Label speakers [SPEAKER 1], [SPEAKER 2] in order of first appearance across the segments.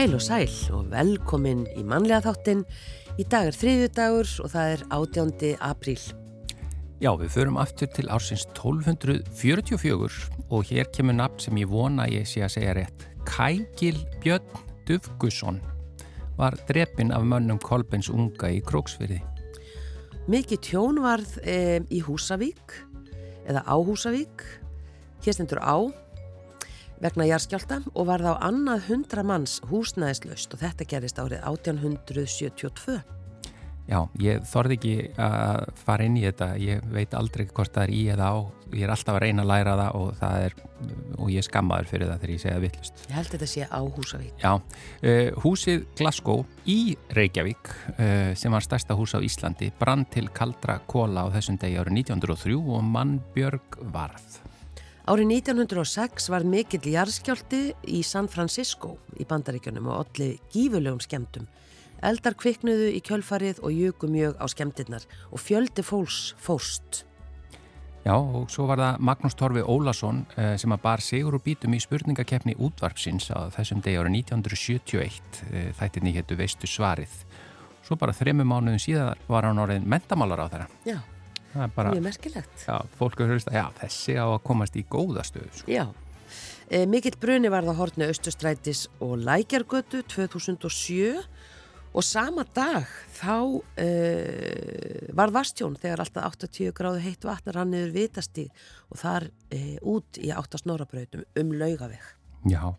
[SPEAKER 1] Heil og sæl og velkomin í mannlega þáttin. Í dag er þriðu dagur og það er 18. apríl.
[SPEAKER 2] Já, við förum aftur til ársins 1244 og hér kemur nafn sem ég vona ég sé að segja rétt. Kægil Björn Dufgusson var drepin af mönnum Kolbens unga í Króksfyrði.
[SPEAKER 1] Mikið tjón varð e, í Húsavík eða á Húsavík. Hér stendur á vegna jarðskjálta og var þá annað hundra manns húsnæðislaust og þetta gerist árið 1872.
[SPEAKER 2] Já, ég þorði ekki að fara inn í þetta, ég veit aldrei hvort það er í eða á, ég er alltaf að reyna að læra það og það er, og ég er skammaður fyrir það þegar ég segja vittlust.
[SPEAKER 1] Ég held þetta sé á Húsavík.
[SPEAKER 2] Já, uh, húsið Glasgow í Reykjavík uh, sem var stærsta hús á Íslandi brann til kaldra kóla á þessum degi árið 1903 og mannbjörg varð.
[SPEAKER 1] Árið 1906 var mikill jarðskjálti í San Francisco í bandaríkjunum og allir gífurlegum skemmtum. Eldar kviknuðu í kjölfarið og jöku mjög á skemmtinnar og fjöldi fólks fóst.
[SPEAKER 2] Já og svo var það Magnús Torfi Ólason eh, sem að bar sigur og bítum í spurningakeppni útvarpsins á þessum degi árið 1971. Eh, þættinni héttu veistu svarið. Svo bara þremu mánuðin síðan var hann orðin mentamálar á þeirra.
[SPEAKER 1] Já,
[SPEAKER 2] Það er bara,
[SPEAKER 1] mjög merkilegt.
[SPEAKER 2] já, fólk er höfist að já, þessi á að komast í góða stöðu. Sko.
[SPEAKER 1] Já, e, mikill bruni var það hortni Östustrætis og Lækjargötu 2007 og sama dag þá e, var vastjón þegar alltaf 80 gráðu heitt vatn rann niður vitasti og þar e, út í áttast norrabrautum um laugaveg.
[SPEAKER 2] Já.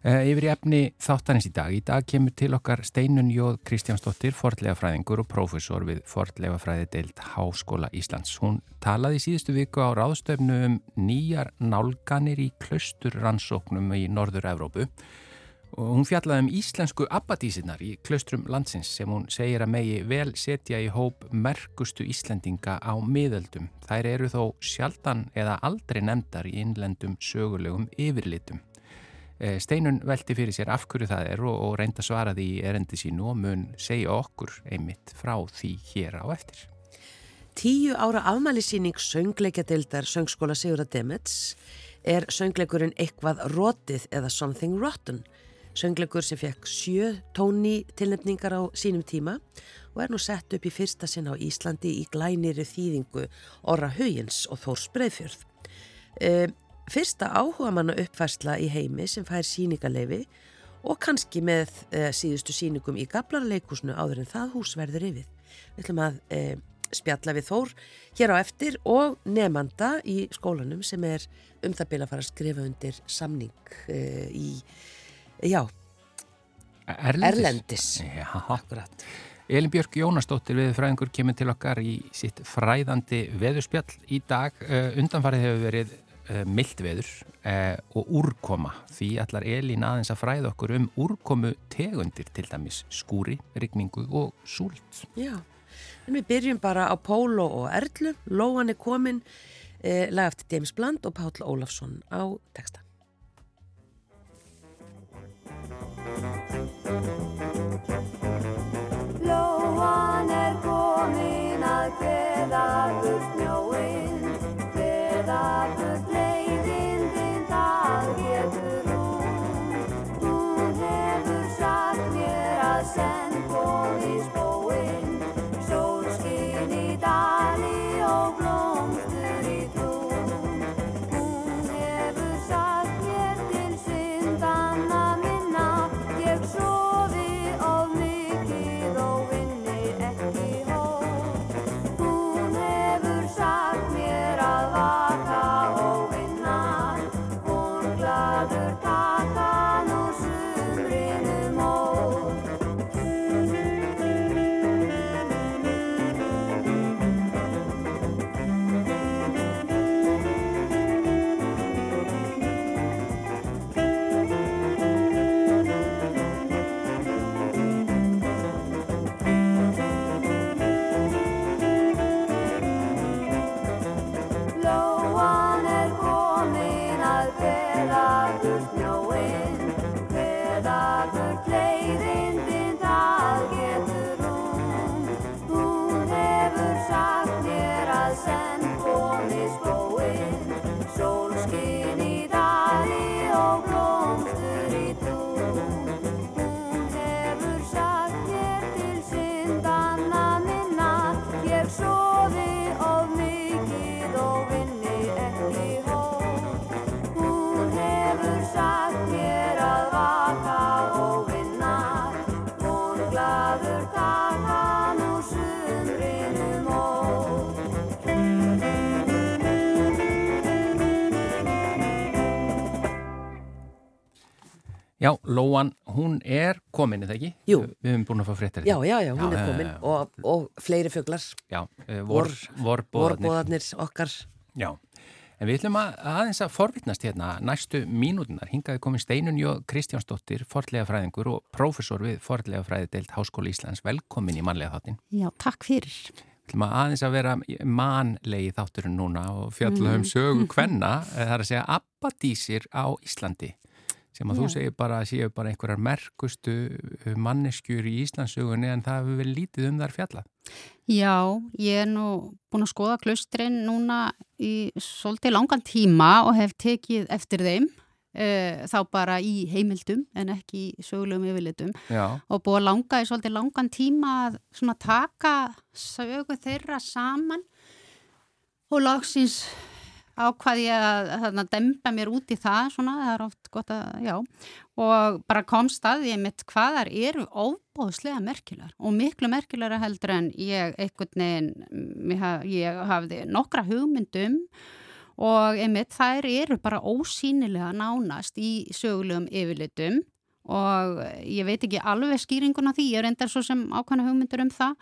[SPEAKER 2] Uh, yfir í efni þáttanins í dag. Í dag kemur til okkar Steinun Jóð Kristjánsdóttir, fordlegafræðingur og prófessor við fordlegafræði deild Háskóla Íslands. Hún talaði síðustu viku á ráðstöfnu um nýjar nálganir í klausturrannsóknum í Norður Evrópu og hún fjallaði um íslensku abbadísinnar í klaustrum landsins sem hún segir að megi vel setja í hóp merkustu Íslendinga á miðöldum. Þær eru þó sjaldan eða aldrei nefndar í innlendum sögulegum yfirlitum. Steinun velti fyrir sér af hverju það er og, og reynda svara því í erendi sínu og mun segja okkur einmitt frá því hér á eftir.
[SPEAKER 1] Tíu ára afmælisýning söngleikjadildar söngskóla Sigurða Demets er söngleikurinn eitthvað rótið eða something rotten. Söngleikur sem fekk sjö tóni tilnefningar á sínum tíma og er nú sett upp í fyrsta sinna á Íslandi í glæniri þýðingu Orra Huyins og Þórs Breiðfjörð. E, fyrsta áhuga manna uppfærsla í heimi sem fær síningaleifi og kannski með e, síðustu síningum í Gablarleikusnu áður en það hús verður yfir. Við ætlum að e, spjalla við Þór hér á eftir og nefnanda í skólanum sem er um það bila að fara að skrifa undir samning e, í, já,
[SPEAKER 2] Erlendis.
[SPEAKER 1] Erlendis.
[SPEAKER 2] Já,
[SPEAKER 1] Akkurat.
[SPEAKER 2] Elin Björk Jónasdóttir viðfræðingur kemur til okkar í sitt fræðandi veðurspjall í dag. Undanfarið hefur verið uh, mild veður uh, og úrkoma. Því allar Elin aðeins að fræða okkur um úrkomu tegundir til dæmis skúri, rigningu og súlt.
[SPEAKER 1] Já, en við byrjum bara á Pólo og Erlu. Lóan er komin, eh, lag eftir James Blunt og Páll Ólafsson á texta.
[SPEAKER 3] Lóan er komin að kveða
[SPEAKER 2] Lóan, hún er komin, eða ekki?
[SPEAKER 1] Jú.
[SPEAKER 2] Við hefum búin að fá fréttar.
[SPEAKER 1] Já, já, já, hún
[SPEAKER 2] Já,
[SPEAKER 1] er komin
[SPEAKER 2] já.
[SPEAKER 1] og, og fleiri fuglar,
[SPEAKER 2] Já, eh, vor, vorbóðarnir.
[SPEAKER 1] vorbóðarnir okkar.
[SPEAKER 2] Já, en við ætlum að aðeins að forvitnast hérna næstu mínútunar. Hingaði komin Steinun Jó Kristjánsdóttir, forlega fræðingur og prófessor við forlega fræði deilt Háskóla Íslands. Velkomin í mannlega þáttin.
[SPEAKER 4] Já, takk fyrir.
[SPEAKER 2] Við ætlum að aðeins að vera manlegi þátturinn núna og fjalla um sögu kvenna. eh, Það er að segja abbadísir á Íslandi sem að þú
[SPEAKER 4] Já.
[SPEAKER 2] segir bara að séu bara einhverjar merkustu manneskjur í Íslandsugunni en það hefur verið lítið um þar fjallað.
[SPEAKER 4] Já, ég er nú búin að skoða klustrin núna í svolítið langan tíma og hef tekið eftir þeim uh, þá bara í heimildum en ekki í sögulegum yfirlitum
[SPEAKER 2] Já,
[SPEAKER 4] og búið að langa í svolítið langan tíma að svona taka sögu þeirra saman og lagsins ákvað ég að, að dempa mér út í það svona, það er oft gott að, já. Og bara komst að ég mitt hvaðar eru óbóðslega merkilegar og miklu merkilegra heldur en ég einhvern veginn, ég hafði nokkra hugmyndum og einmitt þær eru bara ósýnilega nánast í sögulegum yfirlitum og ég veit ekki alveg skýringuna því, ég reyndar svo sem ákvæmna hugmyndur um það.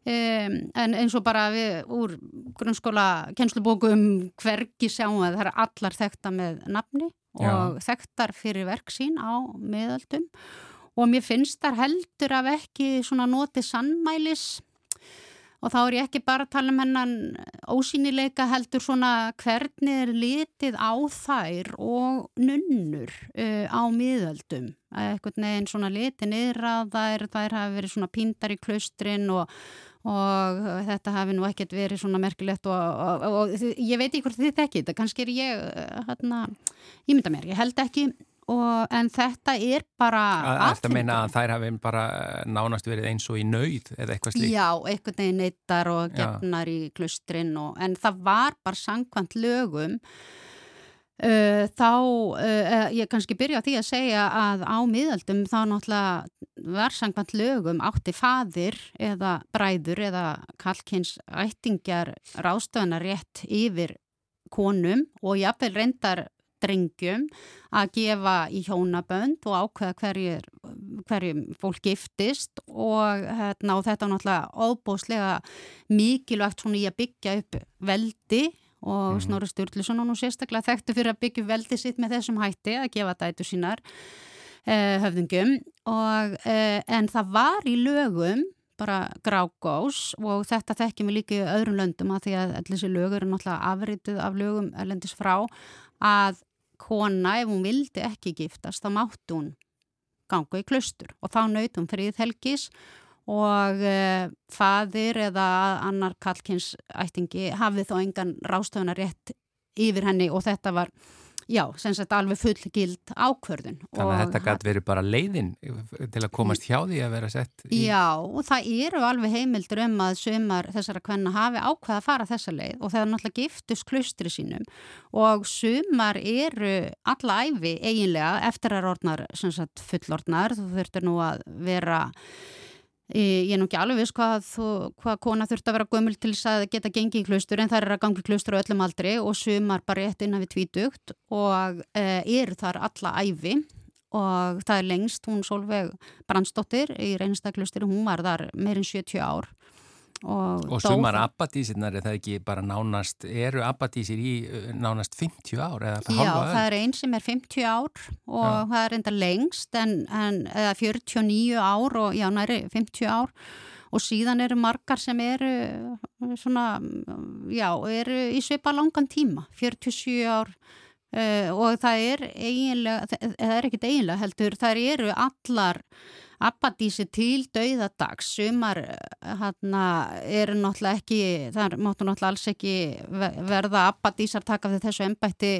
[SPEAKER 4] Um, en eins og bara við úr grunnskóla kennslubókum hvergi sjáum að það er allar þekta með nafni og þekktar fyrir verk sín á meðaldum og mér finnst þar heldur af ekki svona noti sannmælis og þá er ég ekki bara að tala um hennan ósýnileika heldur svona hvernig er litið á þær og nunnur uh, á miðöldum. Eitthvað neginn svona litið niður að þær, þær hafi verið svona píndar í klaustrin og, og þetta hafi nú ekkert verið svona merkilegt og, og, og, ég veit ekki hvort þið þekkið þetta, kannski er ég uh, hérna, ég mynda mér, ég held ekki og, en þetta er bara
[SPEAKER 2] að meina að þær hafi bara eh, nánast verið eins og í nöyð eða eitthvað slíkt.
[SPEAKER 4] Já, einhvern veginn neittar og
[SPEAKER 2] Já.
[SPEAKER 4] gefnar í klustrin og, en það var bara sangkvæmt lögum uh, þá, uh, ég kannski byrja á því að segja að á miðaldum þá náttúrulega var sangkvæmt lögum átti faðir eða bræður eða kalkins ættingjar ráðstöðunar rétt yfir konum og jafnvel reyndar drengjum að gefa í hjónabönd og ákveða hverjir, hverjum fólk giftist og, hérna, og þetta er náttúrulega óbóðslega mikilvægt svona í að byggja upp veldi og
[SPEAKER 2] Mhm.
[SPEAKER 4] Snorri Sturluson og nú sérstaklega þekktu fyrir að byggja veldi sitt með þessum hætti að gefa dætu sínar uh, höfðungum og, uh, en það var í lögum bara grágós og þetta þekkjum við líka í öðrum löndum að því að allir þessi lögur eru náttúrulega afrituð af lögum erlendis frá að kona ef hún vildi ekki giftast þá mátti hún ganga í klaustur. Og þá naut hún friðhelgis og uh, faðir eða annar kallkins ættingi hafði þó engan rástöfunar rétt yfir henni og þetta var já, sem sagt alveg fullgild ákvörðun.
[SPEAKER 2] Þannig að
[SPEAKER 4] Og
[SPEAKER 2] þetta gæti verið bara leiðin til að komast hjá því að vera sett í...
[SPEAKER 4] Já, og það eru alveg heimildur um að sömar þessara kvenna hafi ákveða að fara þessa leið og það er náttúrulega giftust klustri sínum og sömar eru alla æfi eiginlega eftir að orðnar sagt, fullorðnar, þú þurftur nú að vera Ég er nú ekki alveg viss hvað, hvað kona þurft að vera gömul til þess að geta gengið í klustur en það er að gangi í klustur á öllum aldri og sumar bara rétt innan við tvítugt og e, eru þar alla æfi og það er lengst. Hún Solveig Brandsdóttir í reynstaklustur, hún var þar meirinn 70 ár og,
[SPEAKER 2] Og sumar abbadísirnar er það ekki bara nánast, eru abbadísir í nánast 50 ár eða
[SPEAKER 4] Já, það er einn sem er 50 ár og
[SPEAKER 2] Já.
[SPEAKER 4] það er enda lengst en, en eða 49 ár og já, næri 50 ár og síðan eru margar sem eru svona, já, eru í svipa langan tíma, 47 ár uh, og það er eiginlega, það það er ekkit eiginlega heldur, það eru allar abbadísi til dauðadags sumar hana, eru náttúrulega ekki það máttu náttúrulega alls ekki ve- verða abbadísar taka við þessu embætti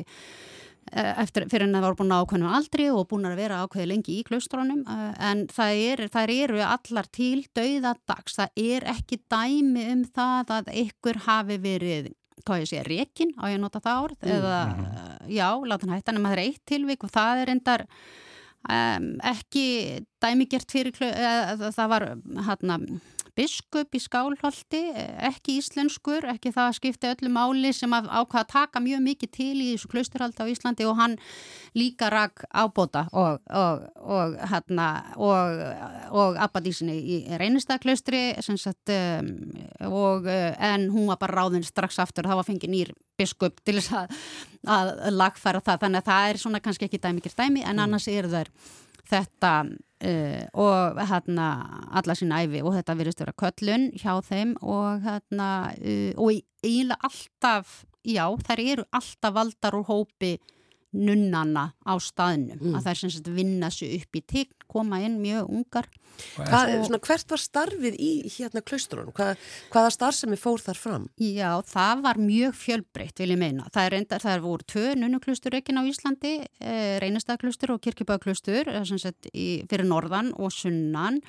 [SPEAKER 4] eh, eftir, fyrir en það voru búin að ákveðnum aldri og búin að vera ákveði lengi í klaustrónum en það er, þær eru allar til dauðadags, það er ekki dæmi um það að ykkur hafi verið hvað ég sé, rekin á ég að nota það orð eða, já, láta hann hætta nema það er eitt tilvík og það er endar um, ekki dæmigert fyrir það var hérna biskup í skálholti, ekki íslenskur, ekki það að skipta öllu máli sem að ákvaða að taka mjög mikið til í þessu klausturhaldi á Íslandi og hann líka rak ábóta og, og, og, hérna, og, og abbadísinni í reynistaklaustri um, og en hún var bara ráðin strax aftur, það var fengið nýr biskup til þess að, að lagfæra það, þannig að það er svona kannski ekki dæmikir dæmi en annars er það þetta uh, og hérna alla sín æfi og þetta verðist vera köllun hjá þeim og hérna uh, og eiginlega alltaf, já þær eru alltaf valdar úr hópi nunnana á staðnum mm. að það er sem sagt vinna sér upp í tign, koma inn mjög ungar
[SPEAKER 1] Hvað, svona, Hvert var starfið í hérna klaustrunum? Hvað, hvaða starfsemi fór þar fram?
[SPEAKER 4] Já, það var mjög fjölbreytt vil ég meina. Það er enda, það er voru tvö nunnuklustur ekki á Íslandi eh, reynastaklustur og kirkibæklustur fyrir norðan og sunnan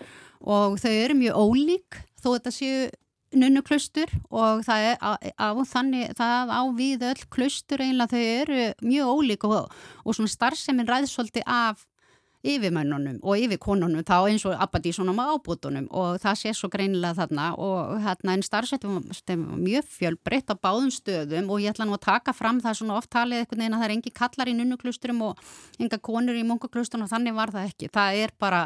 [SPEAKER 4] og þau eru mjög ólík þó þetta séu nunnuklustur og það er á, á þannig það á við öll klustur einlega þau eru mjög ólík og, og svona starfseminn ræðsóldi af yfirmönnunum og yfirkonunum þá eins og abbadísunum á ábútunum og það sé svo greinilega þarna og hérna en starfsettum mjög fjölbreytt á báðum stöðum og ég ætla nú að taka fram það svona oft talið eitthvað neina það er engi kallar í nunnuklusturum og enga konur í munkuklusturum og þannig var það ekki. Það er bara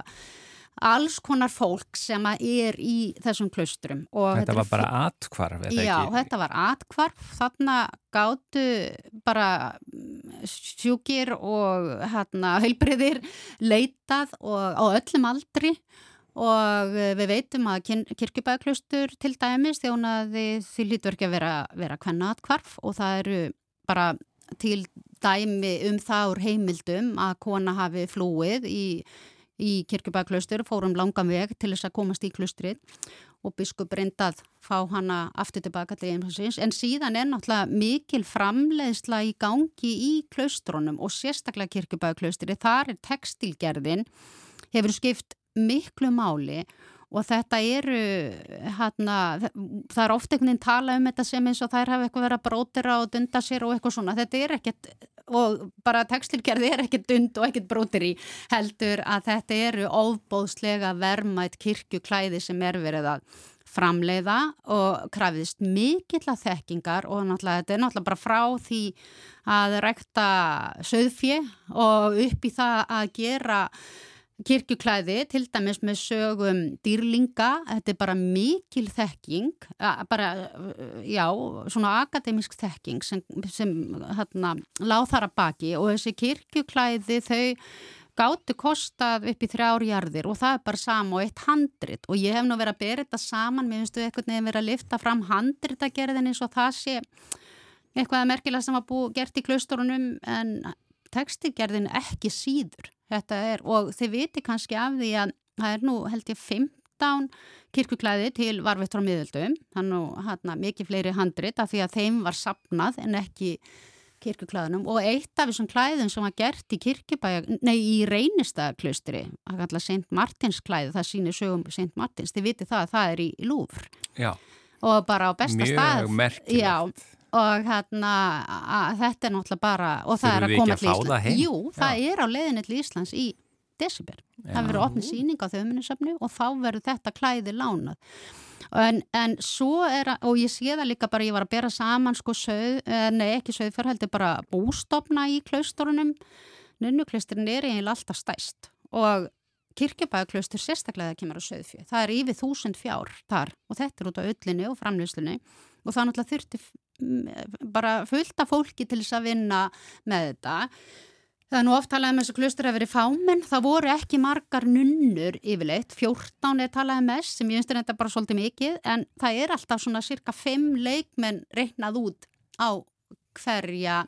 [SPEAKER 4] alls konar fólk sem er í þessum klustrum.
[SPEAKER 2] Þetta var bara atkvarf, eða
[SPEAKER 4] ekki? Já, þetta var atkvarf, þarna gáttu bara mm, sjúkir og hérna heilbriðir leitað og á öllum aldri og við veitum að kirkjubæðaklustur til dæmis þjónaði því lítur ekki að vera, vera hvenna atkvarf og það eru bara til dæmi um úr heimildum að kona hafi flúið í í kirkjubæklaustur, fórum langan veg til þess að komast í klustrið og biskup reyndað fá hana aftur tilbaka til einhversins, en síðan er náttúrulega mikil framleiðsla í gangi í klaustrunum og sérstaklega kirkjubæklaustri, þar er textilgerðin hefur skipt miklu máli og þetta eru hérna, það er ofta einhvern veginn tala um þetta sem eins og þær hafa eitthvað verið að brótira og dunda sér og eitthvað svona, þetta er ekkert og bara textilgerði er ekkert dund og ekkert brótiri heldur að þetta eru óbóðslega vermætt kirkjuklæði sem er verið að framleiða og krafðist mikill að þekkingar og náttúrulega þetta er náttúrulega bara frá því að rekta söðfje og upp í það að gera kirkjuklæði, til dæmis með sögum dýrlinga, þetta er bara mikil þekking, bara, já, svona akademisk þekking sem, sem hérna, láð þar að baki og þessi kirkjuklæði þau gáttu kostað upp í þrjárjarðir og það er bara sama og eitt handrit og ég hef nú verið að bera þetta saman, mér finnstu eitthvað nefn verið að lifta fram handritagerðin eins og það sé eitthvað merkilega sem var búið gert í klausturunum en textigerðin ekki síður þetta er og þið viti kannski af því að það er nú held ég 15 kirkuklæði til varvittur á miðöldum þannig að hérna mikið fleiri handrit af því að þeim var sapnað en ekki kirkuklæðunum og eitt af þessum klæðum sem var gert í kirkibæja, nei í reynistagaklustri, það kallar St. Martins klæði, það sýnir sögum St. Martins, þið viti það að það er í, í Lúfr og bara á besta
[SPEAKER 2] Mjög
[SPEAKER 4] stað.
[SPEAKER 2] Merkilegt
[SPEAKER 4] og hérna þetta er náttúrulega bara og það er að koma til Íslands. Jú, það Já. er á leiðinni til Íslands í December, það verður opnið síning á þauðminnisöfnu og þá verður þetta klæði lánað. En, en svo er, og ég sé það líka bara ég var að bera saman sko söð, eh, nei ekki söð fyrir heldur bara bústofna í klausturunum. Nunnuklusturinn er eiginlega alltaf stæst og kirkjabæðaklaustur sérstaklega það kemur á söðfjö, það er yfir þúsund fjár þar. Og þetta er út á öllinni og framlýslinni og það náttúrulega þurfti bara fullt af fólki til þess að vinna með þetta. Það er nú oft talað um þessu klustur að veri fámenn, það voru ekki margar nunnur yfirleitt, 14 er talað um þess sem ég finnst þetta bara svolítið mikið en það er alltaf svona cirka 5 leikmenn reiknað út á hverja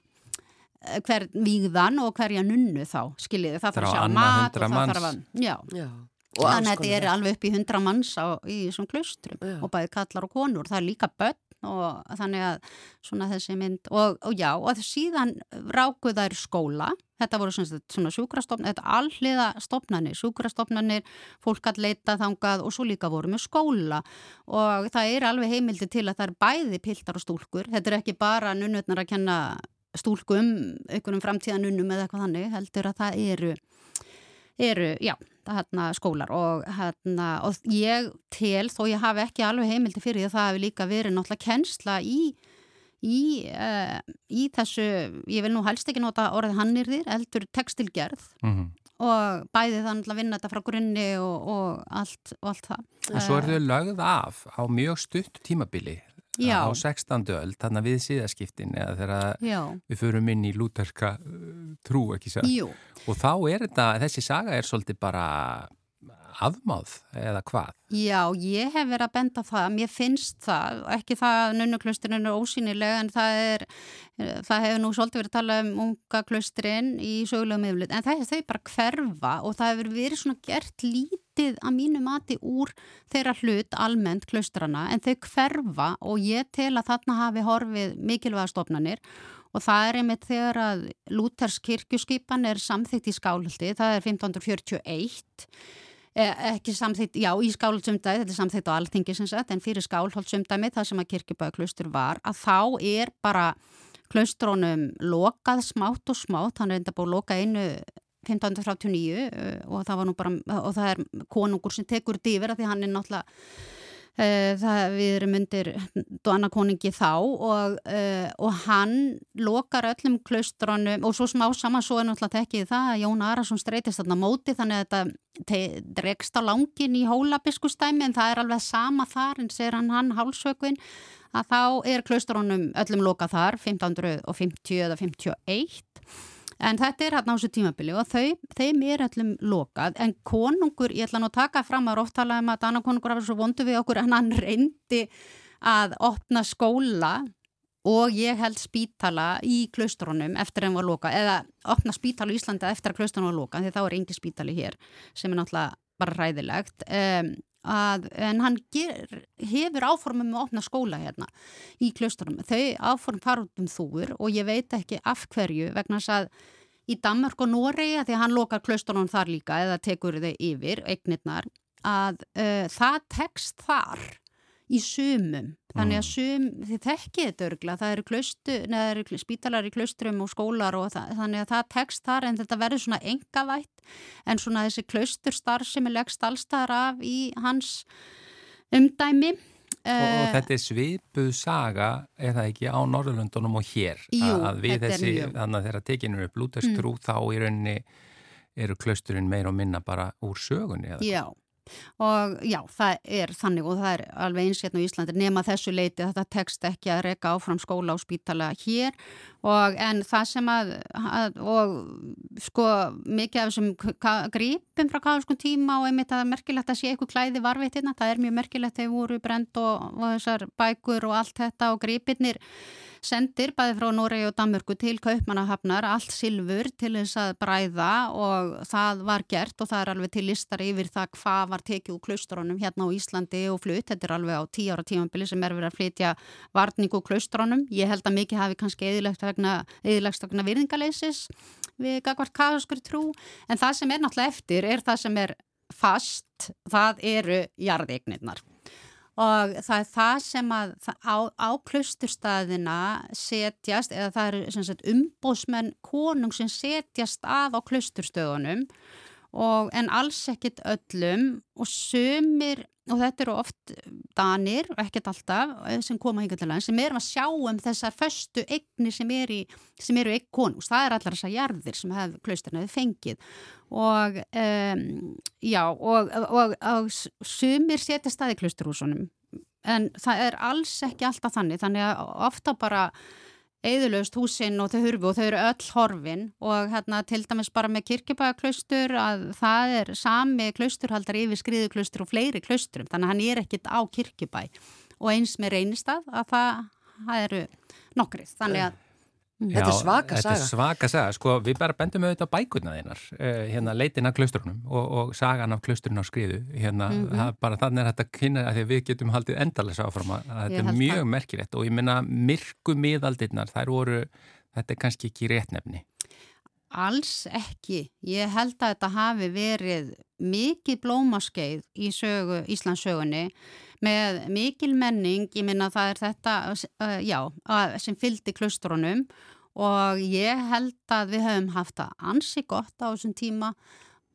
[SPEAKER 4] eh, hver víðan og hverja nunnu þá, skiljiði, það þarf að sjá mat og það þarf að, já, já. Þannig að þetta er alveg upp í 100 manns á, í svona klustrum já. og bæði kallar og konur, það er líka börn og þannig að svona þessi mynd og, og já og síðan ráku þær skóla. Þetta voru svona, svona sjúkrastofnir þetta alliða stofnanir, sjúkrastofnanir fólk að leita þangað og svo líka voru með skóla. Og það er alveg heimildi til að það er bæði piltar og stúlkur, þetta er ekki bara nunnutnar að kenna stúlkum einhvernum framtíðanunnum eða eitthvað þannig heldur að það eru eru, já, hérna, skólar og, hérna, og ég tel, þó ég hafi ekki alveg heimildi fyrir því að það hefur líka verið náttúrulega kennsla í í, uh, í þessu, ég vil nú helst ekki nota orðið hannirðir, eldur tekstilgerð
[SPEAKER 2] Mm -hmm.
[SPEAKER 4] og bæði þannig að vinna þetta frá grunni og, og, allt, og allt það.
[SPEAKER 2] En svo er þau lögð af á mjög stutt tímabili
[SPEAKER 4] Já.
[SPEAKER 2] á 16. öld, þannig að við síðaskiptin eða þegar við förum inn í lúterska uh, trú, ekki sér. Og þá er þetta, þessi saga er svolítið bara afmáð eða hvað?
[SPEAKER 4] já, ég hef verið að benda það, mér finnst það, ekki það að nunnuklusturinn er ósýnilega en það er, það hefur nú svolítið verið að tala um unga klusturinn í sögulegum yfirleitt, en það þau bara hverfa og það hefur verið svona gert lítið að mínu mati úr þeirra hlut almennt klustrana en þau hverfa og ég tel að þarna hafi horfið mikilvæga stofnanir. Og það er einmitt þegar að Lúthers kirkjuskipan er samþygt í skálhaldi, það er 1541 ekki samþýtt, já, í skálholtsumdæmi, þetta er samþýtt á alþingi sem sagt, en fyrir skálholtsumdæmi, það sem að kirkjubæðaklustur var, að þá er bara klustrónum lokað smátt og smátt, hann er enda búið að loka einu 1539 og það var nú bara, og það er konungur sem tekur dýfir að því hann er náttúrulega Það, við erum undir Dóanakoningi þá og, uh, og hann lokar öllum klaustrónum og svo smá saman svo er náttúrulega tekkið það að Jón Arason streytist þarna móti þannig að þetta dregst á langin í hólabiskustæmi en það er alveg sama þar en sér hann hann hálsvökuinn að þá er klaustrónum öllum lokað þar 1550 eða 51 En þetta er hérna á þessu tímabili og þau, þeim er allum lokað en konungur, ég ætla nú að taka fram að oft tala um að Dana konungur hafa svo vondu við okkur en hann reyndi að opna skóla og ég held spítala í klaustrunum eftir að hann var lokað eða opna spítala í Íslanda eftir að klaustrunum var lokað því þá er engi spítali hér sem er náttúrulega bara ræðilegt. Um, Að, en hann ger, hefur áformum með að opna skóla hérna í klausturum. Þau áform fara út um þúur og ég veit ekki af hverju vegna þess að í Danmark og Noregi, að því að hann lokar klausturunum þar líka eða tekur þau yfir, eignirnar, að uh, það tekst þar í sumum. Þannig að sum, þið þekkið þetta örgla, það eru, klaustu, neða, eru spítalar í klausturum og skólar og það, þannig að það tekst þar en þetta verður svona engavætt en svona þessi klausturstarf sem er leggst allstaðar af í hans umdæmi.
[SPEAKER 2] Og, og þetta er svipuð saga, er það ekki, á Norðurlundunum og hér?
[SPEAKER 4] Jú,
[SPEAKER 2] að við þessi. Þannig að þegar tekinur upp lúterstrú mm. þá í rauninni eru klausturinn meir og minna bara úr sögunni. Eða?
[SPEAKER 4] Já, og já, það er þannig og það er alveg eins hérna á Íslandi nema þessu leiti þetta tekst ekki að reyka áfram skóla og spítala hér. Og en það sem að, að og sko mikið af þessum grípum frá káðskum tíma og einmitt að það er merkilegt að sé eitthvað klæði varveitina, það er mjög merkilegt þegar voru brend og, og þessar bækur og allt þetta og grípirnir sendir bæði frá Noregi og Danmörku til Kaupmannahafnar, allt silfur til þess að bræða og það var gert og það er alveg til listar yfir það hvað var tekið úr klaustrónum hérna á Íslandi og flutt, þetta er alveg á tíu ára tímambili sem er verið að flytja varning úr klaustrónum, ég held að mikið hafi kannski eðilegt vegna, vegna virðingaleisis við gagvart kaðaskur trú, en það sem er náttúrulega eftir er það sem er fast, það eru jarðeignirnar og það er það sem að á, á klusturstaðina setjast, eða það eru umbósmenn konung sem setjast að á klusturstöðunum og, en alls ekkit öllum. Og sumir, og þetta eru oft danir, og ekkert alltaf eh, sem koma lands, sem erum að sjá um þessar föstu eignir sem, er í, sem eru eign konungs, það er allar þessar jarðir sem hef, klusturinn hefur fengið. Og um, já og, og, og sumir setja staði klusturhúsunum en það er alls ekki alltaf þannig. Þannig að ofta bara eðurlaust húsin og þau hurfu og þau eru öll horfin. Og hérna til dæmis bara með kirkjubæðaklaustur að það er sami klausturhaldar yfir skriðuklaustur og fleiri klausturum þannig að hann er ekkit á kirkjubæ. Og eins með reynistað að það, það eru nokkrið þannig að
[SPEAKER 1] Þetta er svaka
[SPEAKER 2] þetta
[SPEAKER 1] saga.
[SPEAKER 2] er svaka saga, sko við bara bendum auðvitað bækurna þeinar, uh, hérna leitin af klaustrunum og, og sagan af klaustrun á skriðu, hérna
[SPEAKER 4] Mhm.
[SPEAKER 2] það, bara þannig er þetta kynna að því við getum haldið endalega áfram að, þetta er mjög merkilegt og ég minna myrku miðaldirnar, þær voru, þetta er kannski ekki réttnefni.
[SPEAKER 4] Alls ekki. Ég held að þetta hafi verið mikið blómaskeið í sögu, Íslandsögunni með mikil menning, ég minna það er þetta, uh, já, að- sem fylgdi klusturunum og ég held að við höfum haft það ansi gott á þessum tíma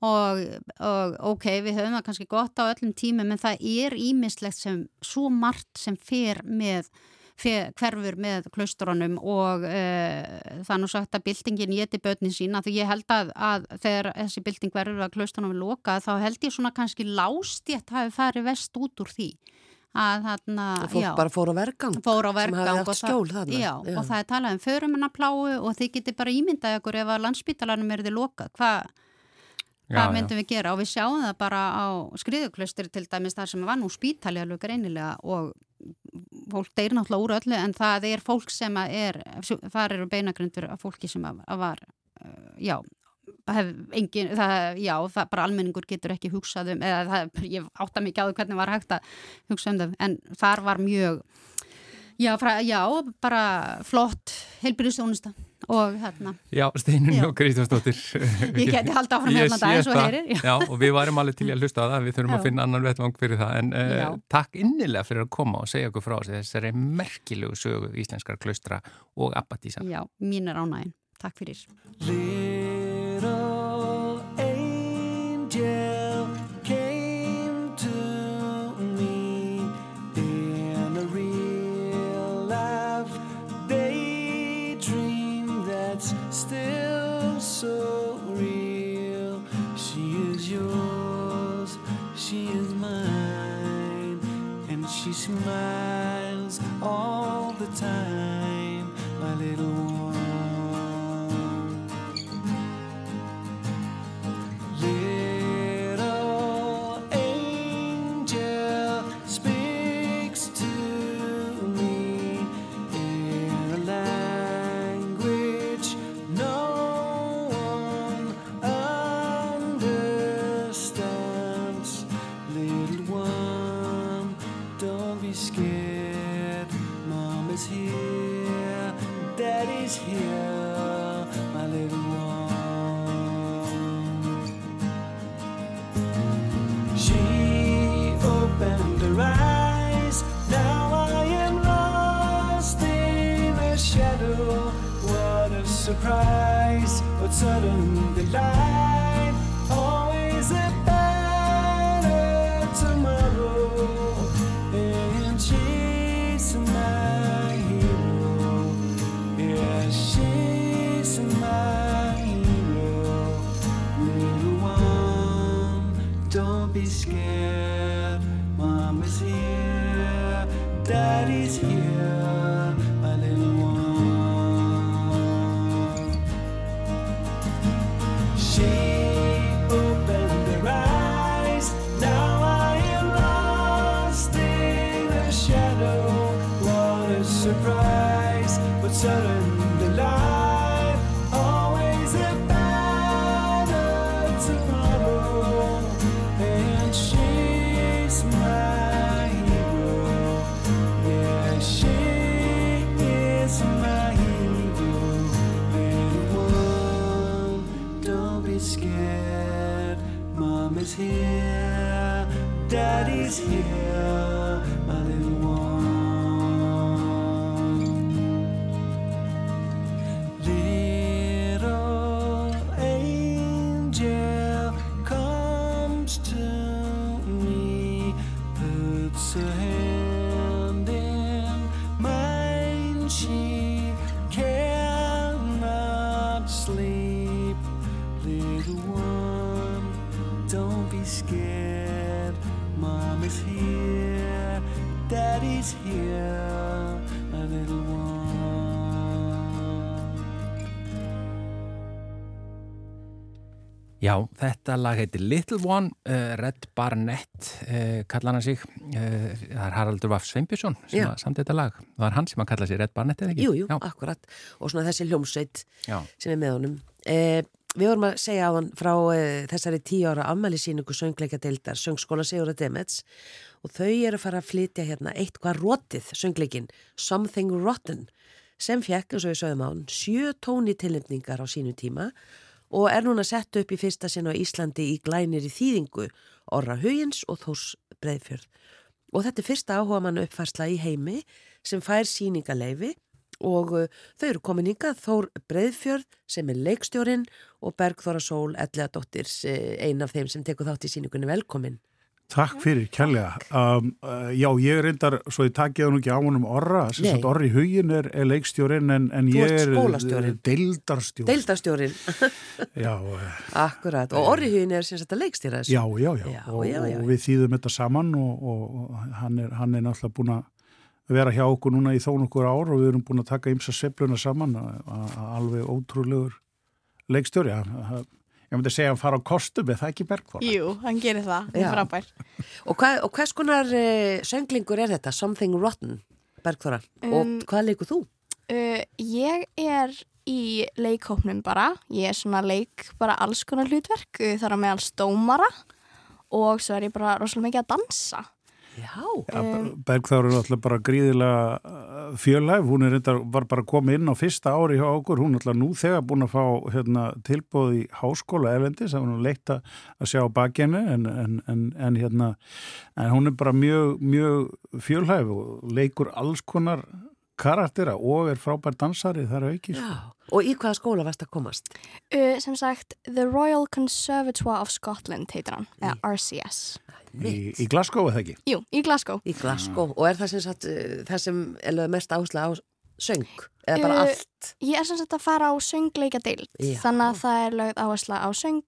[SPEAKER 4] og, og ok, við höfum það kannski gott á öllum tímum en það er ímislegt sem svo margt sem fer með hverfur með klaustrunum og uh, það er nú sagt að byltingin geti börnin sína því ég held að, að þegar þessi bylting verður að klaustrunum er lokað þá held ég svona kannski lástjætt hafi farið vest út úr því að þarna,
[SPEAKER 1] og fólk
[SPEAKER 4] já,
[SPEAKER 1] bara fór á vergang
[SPEAKER 4] fór á vergang og
[SPEAKER 1] skjól þarna.
[SPEAKER 4] já, og það er talað um förumennapláu og þið getur bara ímyndað ykkur ef að landsbítalanum er þið lokað, hvað hvað
[SPEAKER 2] Já,
[SPEAKER 4] myndum við gera? Og við sjáum það bara á skriðuklaustri til dæmis þar sem var nú spítali alveg greinilega og fólk deyr náttúrulega úr öllu en það er fólk sem er þar eru beinagrundur af fólki sem að, að var uh, já engin, það, já, það bara almenningur getur ekki hugsað um, eða það, ég átta mikið á því hvernig var hægt að hugsa um það, en þar var mjög já, fra, já bara flott heilbyrðistónusta og hérna
[SPEAKER 2] Já, Steinun og Kristjánsdóttir
[SPEAKER 4] Ég geti haldið áfram hérna dag eins og heyrir, já.
[SPEAKER 2] Já, og við varum alveg til að hlusta á það við þurfum
[SPEAKER 4] Já.
[SPEAKER 2] að finna annan vettvang fyrir það en uh, takk innilega fyrir að koma og segja okkur frá þessari merkilegu sögu íslenskar klaustra og abbatísa
[SPEAKER 4] Já, mín er ánægin. Takk fyrir.
[SPEAKER 5] Little she smiles all the time, is here.
[SPEAKER 2] Já, þetta lag heitir Little One, uh, Red Barnett uh, kallar hann sig. Uh, það er Haraldur Vaff Sveinbjörnsson sem að samt þetta lag, það var hann sem að kalla sig Red Barnett eða ekki?
[SPEAKER 1] Jú, jú,
[SPEAKER 2] Já,
[SPEAKER 1] akkurat. Og svona þessi hljómsveit sem er með honum. Eh, Við vorum að segja á hann frá eh, þessari tíu ára afmælisýningu söngleikadeildar söngskóla Sigurða Demets. Og þau eru að fara að flytja hérna eitthvað rótið söngleikin Something Rotten sem fekk, eins og við sögum á hann, sjö tóni tilnefningar á sínu tíma. og er núna sett upp í fyrsta sinn á Íslandi í glænir í þýðingu Orra Huyins og Þós Breiðfjörð. Og þetta er fyrsta áhuga mann uppfærsla í heimi sem fær síningaleifi og uh, þau eru komin hingað Þór Breiðfjörð sem er leikstjórin og Bergþóra Sól Elliðadóttir ein af þeim sem tekur þátt í síningunni velkomin.
[SPEAKER 6] Takk fyrir, kjærlega. Um, uh, já, ég reyndar, svo ég takk ég það nú ekki á honum orra, sem sagt orri hugin er, er leikstjórin en, en ég er
[SPEAKER 1] skólastjórinn.
[SPEAKER 6] uh, deildarstjórin.
[SPEAKER 1] Deildarstjórin,
[SPEAKER 6] Já, uh,
[SPEAKER 1] akkurat. Og Orrihugin er sem sagt að leikstýra þessu.
[SPEAKER 6] já, já, já.
[SPEAKER 1] Já,
[SPEAKER 6] og,
[SPEAKER 1] já, já.
[SPEAKER 6] og við þýðum þetta saman og, og, og hann, er, hann er náttúrulega búin að vera hjá okkur núna í þó nokkur ár og við erum búin að taka ymsa sveifluna saman, a- a- alveg ótrúlegur leikstjóri. Hann- Ég myndi segja að fara á kostum, er það ekki Bergþóra?
[SPEAKER 7] Jú, hann gerir það,
[SPEAKER 1] Já.
[SPEAKER 7] er frábær.
[SPEAKER 1] Og, hvað, og hvers konar uh, sönglingur er þetta? Something Rotten, Bergþóra.
[SPEAKER 7] Um,
[SPEAKER 1] og hvað leikur þú?
[SPEAKER 7] Uh, ég er í leikhópnum bara, ég er svona leik bara alls konar hlutverk, uh, þar á meðal stómara og svo er ég bara rosalega mikið að dansa.
[SPEAKER 1] Já,
[SPEAKER 6] Ja, Bergþóra er alltaf bara gríðilega uh, fjölhæf, hún er reyndar, var bara komið inn á fyrsta ári hjá okkur, hún er alltaf nú þegar búin að fá hérna, tilbóð í háskóla erlendis, það var nú leitt að að sjá bakjenni en, en, en, en, hérna, en hún er bara mjög, mjög fjölhæf og leikur alls konar karaktera og er frábær dansari þar að auki. sko.
[SPEAKER 1] já. Og í hvaða skóla varst að komast?
[SPEAKER 7] Uh, sem sagt, The Royal Conservatoire of Scotland heitir hann, eða RCS.
[SPEAKER 6] Í, í Glasgow eða ekki?
[SPEAKER 7] Jú, í Glasgow.
[SPEAKER 1] Í Glasgow. Og er það sem, sagt, uh, það sem er mest áhersla á söng? Eða bara
[SPEAKER 7] Uh,
[SPEAKER 1] allt?
[SPEAKER 7] Ég er sem sagt að fara á söngleikadeild,
[SPEAKER 1] Já.
[SPEAKER 7] þannig að það er lögð áhersla á söng,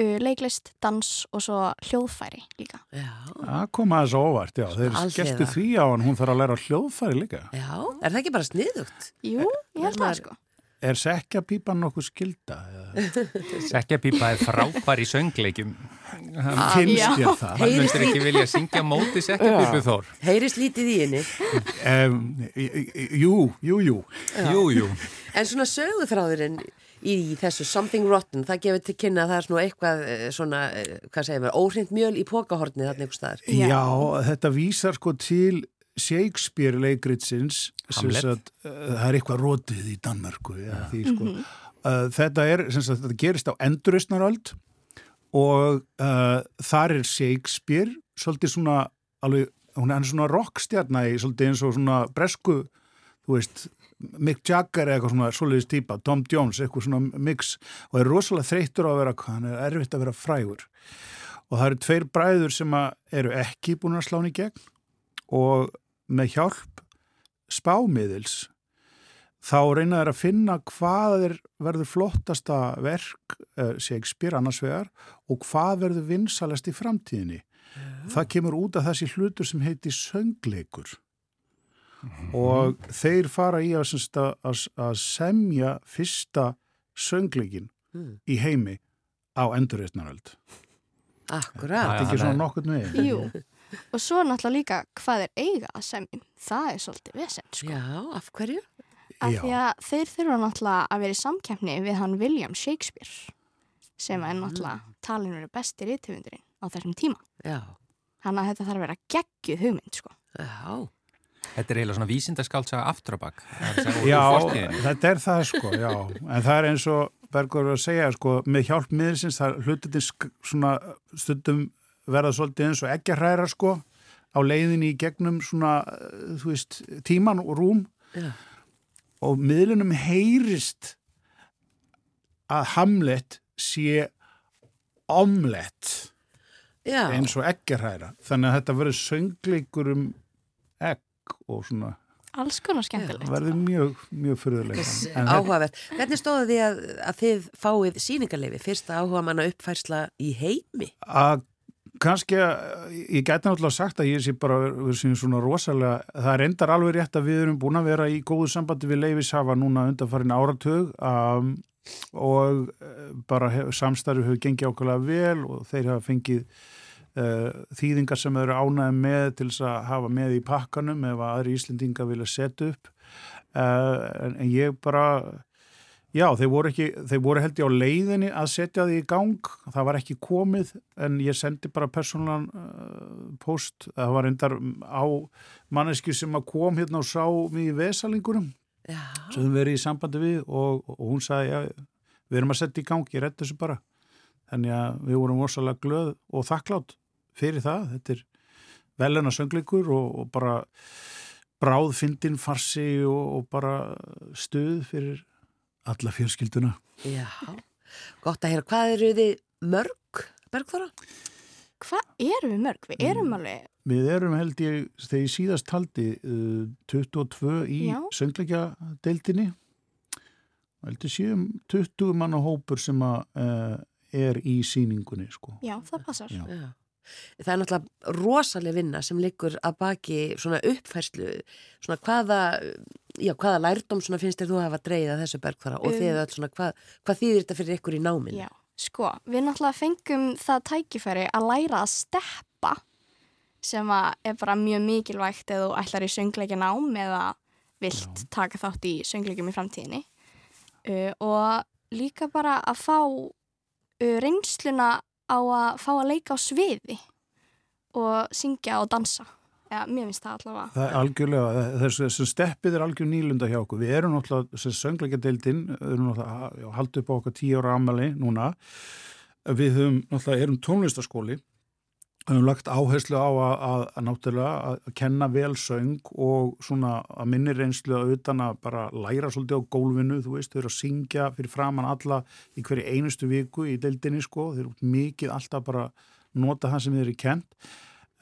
[SPEAKER 7] leiklist, dans og svo hljóðfæri líka.
[SPEAKER 1] Já.
[SPEAKER 6] Það kom aðeins óvart, já, þeir skelltu því á hann, hún þarf að læra hljóðfæri líka.
[SPEAKER 1] Já, er það ekki bara sniðugt?
[SPEAKER 7] Jú, ég held það sko.
[SPEAKER 6] Er sekja pípan nokkuð skilda? Eða?
[SPEAKER 2] Sekkjapípa er frábær í söngleikjum. Hann,
[SPEAKER 6] Finnst
[SPEAKER 7] já.
[SPEAKER 6] þér það?
[SPEAKER 2] hann myndir ekki vilja syngja móti sekkjapípu þór.
[SPEAKER 1] Heyrist lítið í henni.
[SPEAKER 6] Um, jú, jú, jú.
[SPEAKER 2] Jú, jú.
[SPEAKER 1] En svona sögufráðurinn í þessu Something Rotten, það gefur til kynna að það er svona eitthvað eh, svona, eh, hvað segir maður, óhrind mjöl í pókahornið þarna einhver staðar.
[SPEAKER 7] Já.
[SPEAKER 6] Já. þetta vísar sko til Shakespeare leikritsins sem sagt, uh, það er eitthvað rótið í Danmörku ja, því, sko. uh, þetta er sagt, þetta gerist á enduristnaröld og uh, þar er Shakespeare svolítið svona alveg, hún er svona rockstjarna í svolítið eins og svona bresku þú veist, Mick Jagger eða eitthvað svona svoleiðis típa, Tom Jones, eitthvað svona mix og er rosalega þreyttur á að vera hann er erfitt að vera frægur. Og það eru tveir bræður sem eru ekki búin að slána í gegn og með hjálp spámiðils þá reyna þeir að finna hvað er, verður flottasta verk uh, Shakespeare annars vegar og hvað verður vinsalast í framtíðinni. Það kemur út af þessi hlutur sem heiti söngleikur og þeir fara í að, að, að, semja fyrsta söngleikin
[SPEAKER 1] Mm.
[SPEAKER 6] í heimi á endurreitnaröld.
[SPEAKER 1] Akkurat.
[SPEAKER 6] Þetta er ekki svona nokkurn veginn.
[SPEAKER 7] Jú. Og svo náttúrulega líka hvað er eiga að semjum. Það er svolítið vesend sko.
[SPEAKER 1] Já, af hverju?
[SPEAKER 7] Af því að þeir þurfa náttúrulega að vera í samkeppni við hann William Shakespeare sem er náttúrulega talin verið besti rithöfundurinn á þessum tíma.
[SPEAKER 1] Já,
[SPEAKER 7] Þannig að þetta þarf að vera geggjuð hugmynd sko.
[SPEAKER 1] já,
[SPEAKER 2] Þetta er eiginlega svona vísindaskáltsaga aftur á bak.
[SPEAKER 6] Já, þetta er það sko, já. En það er eins og Bergur var að segja, sko, með hjálp miðelsins, það hlututin svona stundum verða svolítið eins og ekki hræra sko á leiðinni í gegnum svona, eh, þú veist, tíman og rúm
[SPEAKER 1] já.
[SPEAKER 6] Og miðlunum heyrist að Hamlet sé omlett
[SPEAKER 1] Já,
[SPEAKER 6] eins og hræra. Þannig að þetta verður söngleikur um egg og svona,
[SPEAKER 7] Alls konar skemmtilegt.
[SPEAKER 6] það verður mjög, mjög fyrðulega.
[SPEAKER 1] áhugavert. Hvernig stóðu því að, að þið fáið síningarleifi, fyrsta áhuga manna uppfærsla í heimi?
[SPEAKER 6] að kannski að ég gæti náttúrulega sagt að ég sé bara við séum svona rosalega, það er endar alveg rétt að við erum búin að vera í góðu sambandi við leifishafa núna undanfarin áratug um, og eh, bara hef, samstarfi hefur gengið okkurlega vel og þeir hafa fengið uh, þýðingar sem eru ánægði með til þess að hafa með í pakkanum ef að aðri Íslendinga vilja setja upp. Uh, en, en ég bara Já, þeir voru, ekki, þeir voru held ég á leiðinni að setja því í gang, það var ekki komið en ég sendi bara persónulegan uh, post, það var endar á manneski sem að kom hérna og sá mig í vesalingurum
[SPEAKER 1] Já,
[SPEAKER 6] sem við verið í sambandi við og, og hún sagði, já, við erum að setja í gang, ég redd þessu bara. Þannig að við vorum orsalega glöð og þakklátt fyrir það, þetta er velena söngleikur og, og bara bráðfindin farsi og, og bara stuð fyrir alla fjölskylduna.
[SPEAKER 1] Já, gott að heyra. Hvað eru þið mörg, Bergþóra?
[SPEAKER 7] Hvað erum við mörg? Við erum alveg,
[SPEAKER 6] Við erum held ég, þegar ég síðast taldi, uh, 22 í
[SPEAKER 7] Já.
[SPEAKER 6] söngleikja deildinni. Held ég séum 20 manna hópur sem að, uh, er í síningunni, sko.
[SPEAKER 7] já, það passar.
[SPEAKER 6] Já.
[SPEAKER 1] Það er náttúrulega rosalega vinna sem liggur að baki svona uppfærslu, svona hvaða, já, hvaða lærdom svona finnst þér þú að hafa dreigið að þessu bergþara og
[SPEAKER 7] Um,
[SPEAKER 1] þið öll svona, hvað, hvað þýðir þetta fyrir ykkur í náminu?
[SPEAKER 7] Já, sko, við náttúrulega fengum það tækifæri að læra að steppa sem að er bara mjög mikilvægt eða þú ætlar í söngleikin ám eða vilt taka þátt í söngleikum í framtíðinni uh, og líka bara að fá uh, reynsluna á að fá að leika á sviði og syngja og dansa. Já, mér finnst það allavega.
[SPEAKER 6] Það er algjörlega, þessu, steppið er algjör nýlunda hjá okkur. Við erum náttúrulega, þessu söngleikadeildin, erum náttúrulega halda upp á okkar tíu ára amali núna. Við höfum náttúrulega, erum tónlistaskóli, höfum lagt áherslu á að, að, að náttúrulega að kenna vel söng og svona að minni reynslu að utan að bara læra svolítið á gólfinu, þú veist, þau eru að syngja fyrir framann alla í hverju einustu viku í deildinni, sko, þau eru mikið alltaf bara nota það sem þið eru kent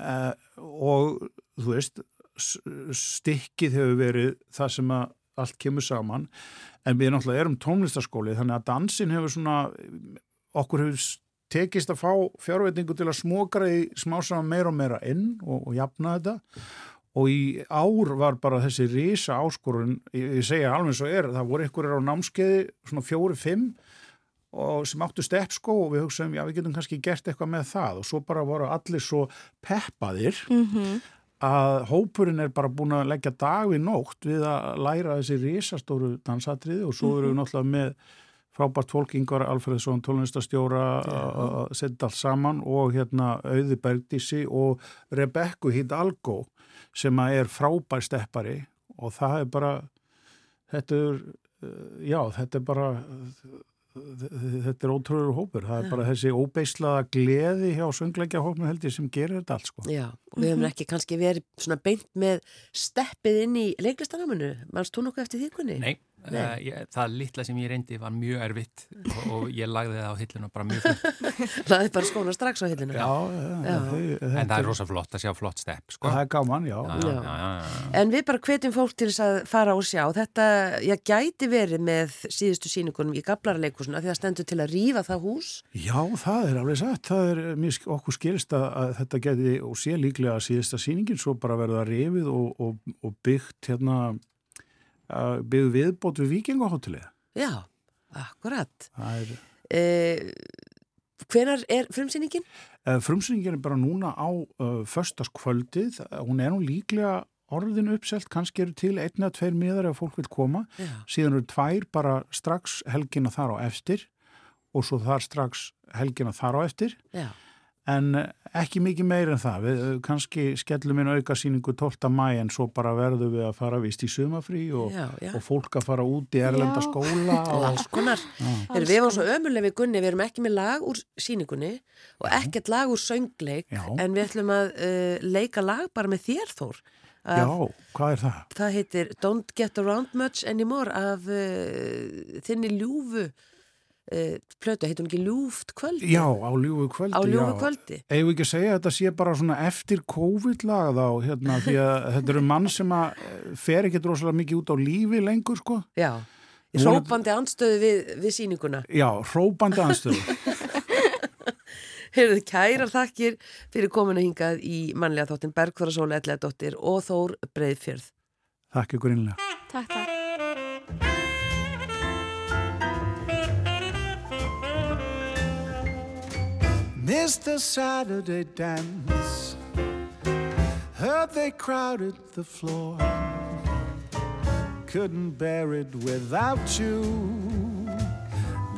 [SPEAKER 6] uh, og þú veist stikkið hefur verið það sem að allt kemur saman. En við náttúrulega erum tónlistaskóli þannig að dansin hefur svona okkur hefur tekist að fá fjárveitingu til að smokra í smá saman meira og meira inn og, og jafna þetta. Og í ár var bara þessi risa áskorun, ég, ég segja alveg svo er, það voru ykkur á námskeiði svona fjóri, fimm og sem áttu stepp sko og við hugsaðum já við getum kannski gert eitthvað með það. Og svo bara voru allir svo peppaðir
[SPEAKER 7] Mm
[SPEAKER 6] að hópurinn er bara búin að leggja dag við nótt við að læra þessi risastóru dansatriði og svo erum við náttúrulega með frábært fólk Ingvar Alfredsson tónlistastjóra að setja allt saman og hérna Auði Bergdísi og Rebekku Hidalgo sem að er frábær steppari og það er bara þetta er uh, já, þetta er bara þetta er ótrúður hópur, það er bara þessi óbeislaða gleði hjá söngleikja hópnu held ég sem gerir þetta allt sko.
[SPEAKER 1] Já, og við höfum ekki kannski verið svona beint með steppið inn í leiklistanamunu. Manst þú nokkuð eftir því kunni?
[SPEAKER 2] Nei. Uh, ég, það litla sem ég reyndi var mjög erfitt og, og ég lagði það á hilluna bara mjög flott.
[SPEAKER 1] Laðið bara skóna strax á hillinu.
[SPEAKER 6] Já, já,
[SPEAKER 1] Já.
[SPEAKER 6] þau-
[SPEAKER 2] En það er rosa flott að sjá flott stepp, sko.
[SPEAKER 6] Það er gaman, já.
[SPEAKER 2] Já,
[SPEAKER 1] Já.
[SPEAKER 2] já, já, já, já.
[SPEAKER 1] En við bara hvetjum fólk til þess að fara og sjá. Þetta, ég gæti verið með síðustu síningunum í Gablaraleikursuna því það stendur til að rífa það hús.
[SPEAKER 6] Já, það er alveg satt. Það er mér, sk- okkur skilst að, að þetta geti og sé líklega að síðasta sýningin svo bara verða rifið og, og, og byggt hérna að byggð viðbót við vikingahótelið.
[SPEAKER 1] Já, akkurat.
[SPEAKER 6] Er,
[SPEAKER 1] Eh, hvenar er frumsýningin?
[SPEAKER 6] uh, frumsýningin er bara núna á uh, föstaskvöldið. Hún er nú líklega orðin uppselt, kannski eru til einn eða tveir miðar ef fólk vil koma.
[SPEAKER 1] Já.
[SPEAKER 6] Síðan eru tvær bara strax helgina þar á eftir og svo þar strax helgina þar á eftir.
[SPEAKER 1] Já.
[SPEAKER 6] En eh, ekki mikið meir en það. Við eh, kannski skellum inn auka síningu 12. mæ en svo bara verðum við að fara vist í sumafrí og,
[SPEAKER 1] Já, já.
[SPEAKER 6] og fólk að fara út í erlenda
[SPEAKER 7] Já.
[SPEAKER 6] skóla.
[SPEAKER 1] Og
[SPEAKER 6] Og,
[SPEAKER 1] alls konar.
[SPEAKER 6] Já.
[SPEAKER 1] Heyrðu, við varum svo ömuleg við Gunni, við erum ekki með lag úr síningunni og ekkert lag úr söngleik
[SPEAKER 6] Já.
[SPEAKER 1] en við ætlum að uh, leika lag bara með þér Þór.
[SPEAKER 6] já,
[SPEAKER 1] Af-
[SPEAKER 6] hvað er það?
[SPEAKER 1] Það heitir Don't Get Around Much Anymore af uh, þinni ljúfu plötu, heitir hún ekki ljúft kvöldi?
[SPEAKER 6] Já, á ljúfu kvöldi.
[SPEAKER 1] Á ljúfu kvöldi.
[SPEAKER 6] Við ekki að segja að þetta sé bara svona eftir COVID-lag þá, hérna, því að þetta eru mann sem að eh, fer ekki drosalega mikið út á lífi lengur, sko.
[SPEAKER 1] Já. Hrópandi anstöðu við, við síninguna.
[SPEAKER 6] Já, hrópandi anstöðu.
[SPEAKER 1] Heyrðu, kærar þakkir fyrir kominu hingað í mannlega þáttin Bergþóra Sóla Elleðadóttir og Þór Breiðfjörð.
[SPEAKER 6] Þakk ykkur innlega.
[SPEAKER 7] Takk, takk.
[SPEAKER 6] Mr. Saturday dance. Heard they crowded the floor. Couldn't bear it without you.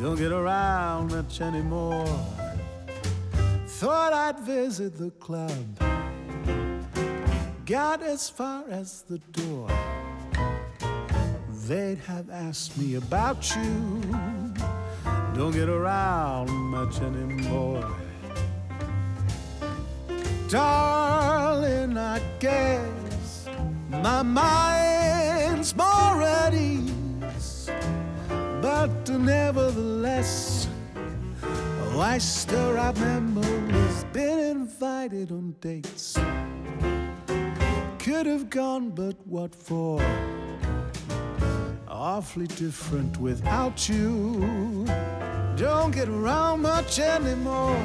[SPEAKER 6] Don't get around much anymore. Thought I'd visit the club. Got as far as the door. They'd have asked me about you. Don't get around much anymore. Darling, I guess
[SPEAKER 8] My mind's more at ease, but nevertheless, oh, I up memories. Been invited on dates. Could have gone, but what for? Awfully different without you. Don't get around much anymore.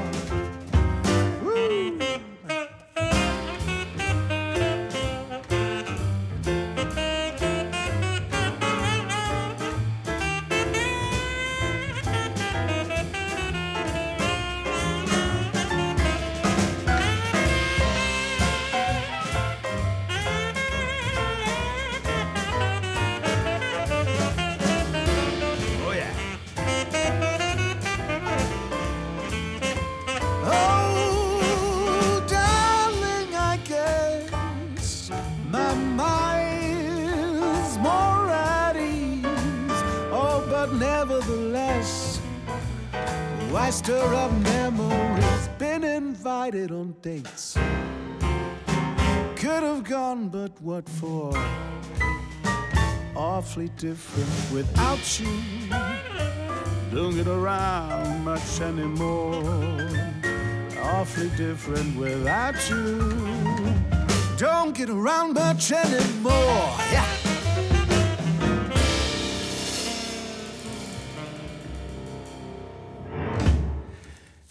[SPEAKER 8] What for? Awfully different without you. Don't get around much anymore. Awfully different without you. Don't get around much anymore. Yeah.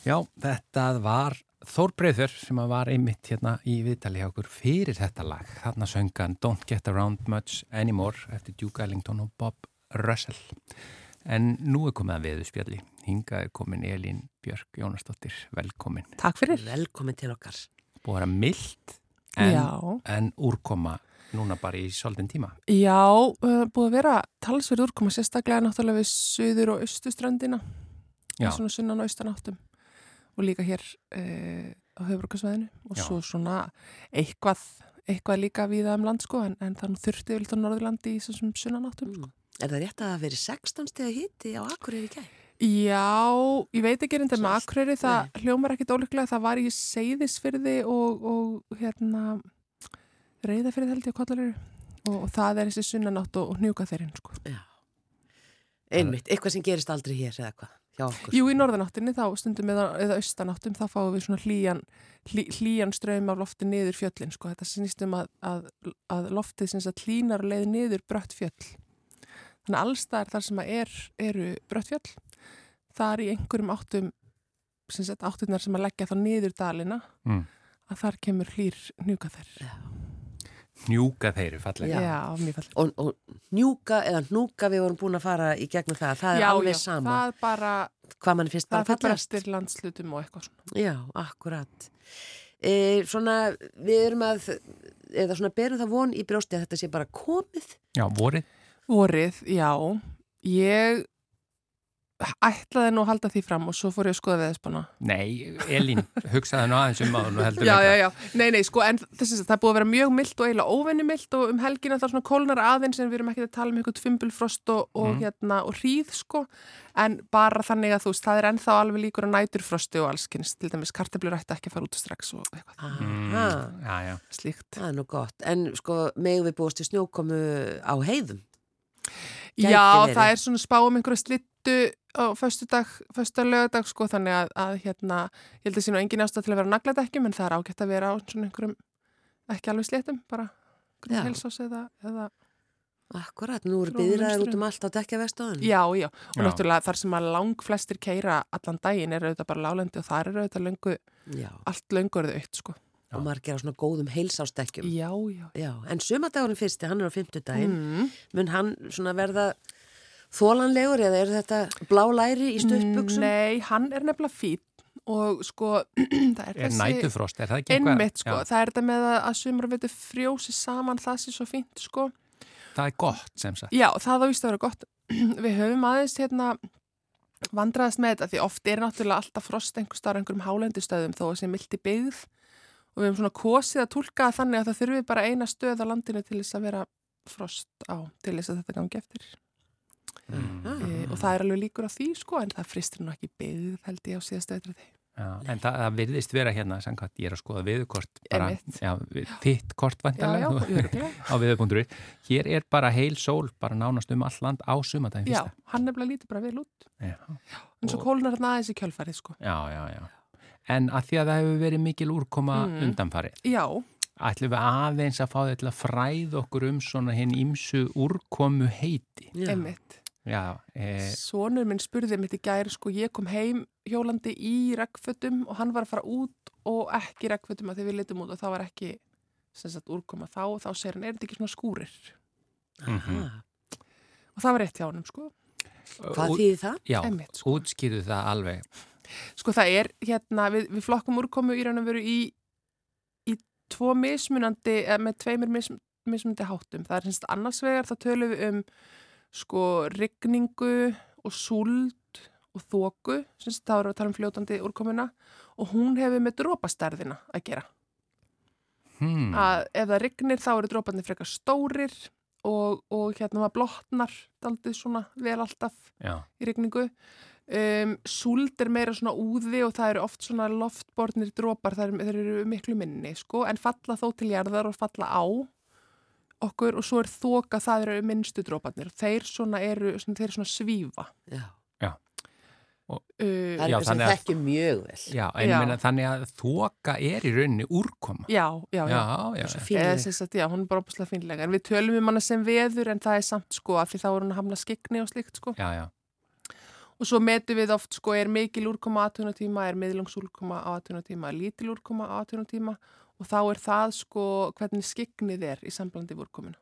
[SPEAKER 2] Já, þetta var Þór Breiður sem var einmitt hérna í viðtali hjá okkur fyrir þetta lag. Þarna söngan Don't Get Around Much Anymore eftir Duke Ellington og Bob Russell. En nú er komið að veðu spjalli. Hingað er komin Elín Björk Jónasdóttir. Velkomin.
[SPEAKER 9] Takk fyrir.
[SPEAKER 1] Velkomin til okkar.
[SPEAKER 2] Búið að vera mildt en, en úrkoma núna bara í svolítinn tíma.
[SPEAKER 9] Já, uh, búið að vera talsverð úrkoma sérstaklega náttúrulega við söður og austuströndina.
[SPEAKER 2] Já.
[SPEAKER 9] Svona sunnan og austanáttum. Og líka hér uh, á höfbrukarsvæðinu. Og
[SPEAKER 2] Já.
[SPEAKER 9] svo svona eitthvað, eitthvað líka viða um land sko. En, en nú þurfti vilt á Norðurlandi í þessum sunnanáttum.
[SPEAKER 1] Mm. Er það rétt að það veri 16 steg að hitti á Akureyri gæð?
[SPEAKER 9] Já, ég veit ekki reynda með. Akureyri, það hljómar ekkit óleglega, það var í Seyðisfyrði og, og hérna Reyðafyrði held ég á Kollariru og, og það er þessi sunnanátt og, og hnjúka þeirinn sko.
[SPEAKER 1] Já. Einmitt, eitthvað sem gerist aldrei hér eða hvað.
[SPEAKER 9] Jú, í norðanáttinni þá stundum eða, eða austanáttum þá fáum við svona hlýjan, hlý, hlýjan ströym af lofti niður fjöllin sko. Þetta snýst um að, að, að loftið sem sagt hlýnar leið niður brött fjöll. Þannig að allstaðar þar sem að er, eru brött fjöll, þar í einhverjum áttum sem sagt áttunar sem að leggja þá niður dalina
[SPEAKER 2] Mm.
[SPEAKER 9] að þar kemur hlýr hnjúka þær.
[SPEAKER 2] Njúka þeirri fallega.
[SPEAKER 9] Já, mjög fall.
[SPEAKER 1] Og, og njúka eða hnúka við vorum búin að fara í gegnum það, það er alveg sama
[SPEAKER 9] það bara,
[SPEAKER 1] hvað mann finnst
[SPEAKER 9] það
[SPEAKER 1] bara
[SPEAKER 9] er
[SPEAKER 1] fallegast.
[SPEAKER 9] brestir landslutum og eitthvað svona.
[SPEAKER 1] Já, akkurat. E, svona, við erum að, eða svona berum það von í brjósti að þetta sé bara komið.
[SPEAKER 2] Já, vorið.
[SPEAKER 9] Vorið, já. Ég ætlaði nú að halda því fram og svo fór ég að skoða veðspána.
[SPEAKER 2] Nei, Elín, hugsaði nú aðeins um að
[SPEAKER 9] Já, já, já. Nei, nei, sko, en þess að það er búið að vera mjög mild og eiginlega óvenni mild og um helgina þá svona kólnar aðeins en við erum ekki að tala um einhvern fimbulfrost og, og
[SPEAKER 2] Mhm.
[SPEAKER 9] hérna, og hríð, sko. En bara þannig að þú veist, það er ennþá alveg líkur á næturfrosti og allskynst. Til dæmis, karteblur ætti ekki að fara út strax og eitthvað
[SPEAKER 2] Mm, já, já.
[SPEAKER 9] slíkt.
[SPEAKER 1] það er nú gott. En sko, megum við búast til snjókomu á heiðum? Gæti
[SPEAKER 9] Já,
[SPEAKER 1] verið.
[SPEAKER 9] það er svona spá um einhverja slittu á föstudag, föstudag lögadag sko þannig að, að hérna, ég held að sé nú engin ástæð til að vera á nagladekkjum en það er ágætt að vera á svona einhverjum ekki alveg sléttum, bara
[SPEAKER 1] Já.
[SPEAKER 9] helsás eða, eða
[SPEAKER 1] Akkurat, nú eru
[SPEAKER 9] vinstri.
[SPEAKER 1] út um allt á dekkjavestöðun.
[SPEAKER 9] já, já, og
[SPEAKER 2] Já.
[SPEAKER 9] náttúrulega þar sem að lang flestir keira allan daginn er auðvitað bara lálendi og það er auðvitað löngu,
[SPEAKER 1] Já,
[SPEAKER 9] allt löngu er þau aukt sko.
[SPEAKER 1] og margir á svona góðum heilsástekkjum.
[SPEAKER 9] Já, já.
[SPEAKER 1] Já, en sumadagurinn fyrsti, hann er á fimmtudaginn.
[SPEAKER 9] Mm.
[SPEAKER 1] Mun hann svona verða þólanlegur eða er þetta blá læri í stuttbuxum?
[SPEAKER 9] Nei, hann er nefnilega fín og sko það er,
[SPEAKER 2] Er
[SPEAKER 9] þessi
[SPEAKER 2] nætufrost, er það ekki eitthvað?
[SPEAKER 9] Einmitt sko,
[SPEAKER 2] Já,
[SPEAKER 9] það er þetta með að, veitur frjósi saman, það sé svo fínt sko.
[SPEAKER 2] það er gott sem sagt.
[SPEAKER 9] Já, það á víst að vera gott. Við höfum aðeins hérna vandraðast með þetta því oft er náttúrulega alltaf frost einhver starf einhverjum hálendistöðum þó að sé mildi byggð og við höfum svona kosið að tólka þannig að það þurfi bara eina stöð á landinu til þess að vera frost á til þess að þetta gangi eftir.
[SPEAKER 2] Mm.
[SPEAKER 1] Ah.
[SPEAKER 9] E, og það er alveg líkur á því sko en það fristir nú ekki byggð held ég á síðasta veitri því.
[SPEAKER 2] Já, en það, það virðist vera hérna samkvæmt, ég er að skoða viðkort bara, já, við- þitt kort
[SPEAKER 9] Já, já,
[SPEAKER 2] vantarlega á viðbúndurinn. Hér er bara heil sól, bara nánast um all land á sumadaginn
[SPEAKER 9] Já,
[SPEAKER 2] fyrsta.
[SPEAKER 9] hann nefnilega lítur bara vel út.
[SPEAKER 2] Já,
[SPEAKER 9] En svo
[SPEAKER 2] Og-
[SPEAKER 9] kólnar hann aðeins í kjölfarið, sko.
[SPEAKER 2] já, já, já. En að því að það hefur verið mikil úrkoma
[SPEAKER 9] Mm.
[SPEAKER 2] undanfarið,
[SPEAKER 9] Já,
[SPEAKER 2] ætlum við aðeins að fá að fræða okkur um svona hinn ímsu úrkomu heiti.
[SPEAKER 1] Já.
[SPEAKER 9] einmitt.
[SPEAKER 2] Já, e,
[SPEAKER 9] Sónur minn spurði mitt í gær, sko, ég kom heim hjólandi í regnfötum og hann var að fara út og ekki í regnfötum að því við litum út og það var ekki sagt úrkoma þá og þá segir hann, er þetta ekki svona skúrir?
[SPEAKER 2] Mhm.
[SPEAKER 1] Aha.
[SPEAKER 9] Og það var rétt hjá hann, sko.
[SPEAKER 1] Hvað þýðir það?
[SPEAKER 2] Já,
[SPEAKER 9] sko.
[SPEAKER 2] útskýrðu það alveg.
[SPEAKER 9] Sko það er hérna, við, við flokkum úrkomu í raun og veru í, í tvo mismunandi, eða með tveimur mis, mismunandi háttum. Það er semst annars vegar, þá tölum við um sko rigningu og súld og þóku, erum við að tala um fljótandi úrkomuna og hún hefur með drópastærðina að gera.
[SPEAKER 2] Hmm.
[SPEAKER 9] Að ef það rignir þá eru dróparnir frekar stórir og, og hérna maður blotnar daldið svona vel alltaf
[SPEAKER 2] Já,
[SPEAKER 9] í rigningu. Um, súld er meira svona úði og það eru oft svona loftbornir drópar, það eru, þeir eru miklu minni sko, en falla þó til jarðar og falla á okkur og svo er þoka, það eru minnstu dróparnir. Þeir svona eru, svona, þeir eru svona svífa.
[SPEAKER 1] Já.
[SPEAKER 9] Uh,
[SPEAKER 1] Það er
[SPEAKER 2] Já, þannig að-
[SPEAKER 1] þekkjum mjög vel.
[SPEAKER 2] já, en
[SPEAKER 9] Já.
[SPEAKER 2] Meina, þannig að þoka er í rauninni úrkoma.
[SPEAKER 9] já, já, já.
[SPEAKER 2] já, já. Já.
[SPEAKER 9] Eða, sagt, já, hún er bara opaslega fínlega. En við tölum um hana sem veður en það er samt sko að því þá er hún að hamla skikni og slíkt sko.
[SPEAKER 2] Já, já.
[SPEAKER 9] Og svo metum við oft sko er mikil úrkoma aðtunatíma, er miðlungs úrkoma aðtunatíma, er lítil úrkoma aðtunatíma og þá er það sko hvernig skiknið er í samblandi við úrkomuna.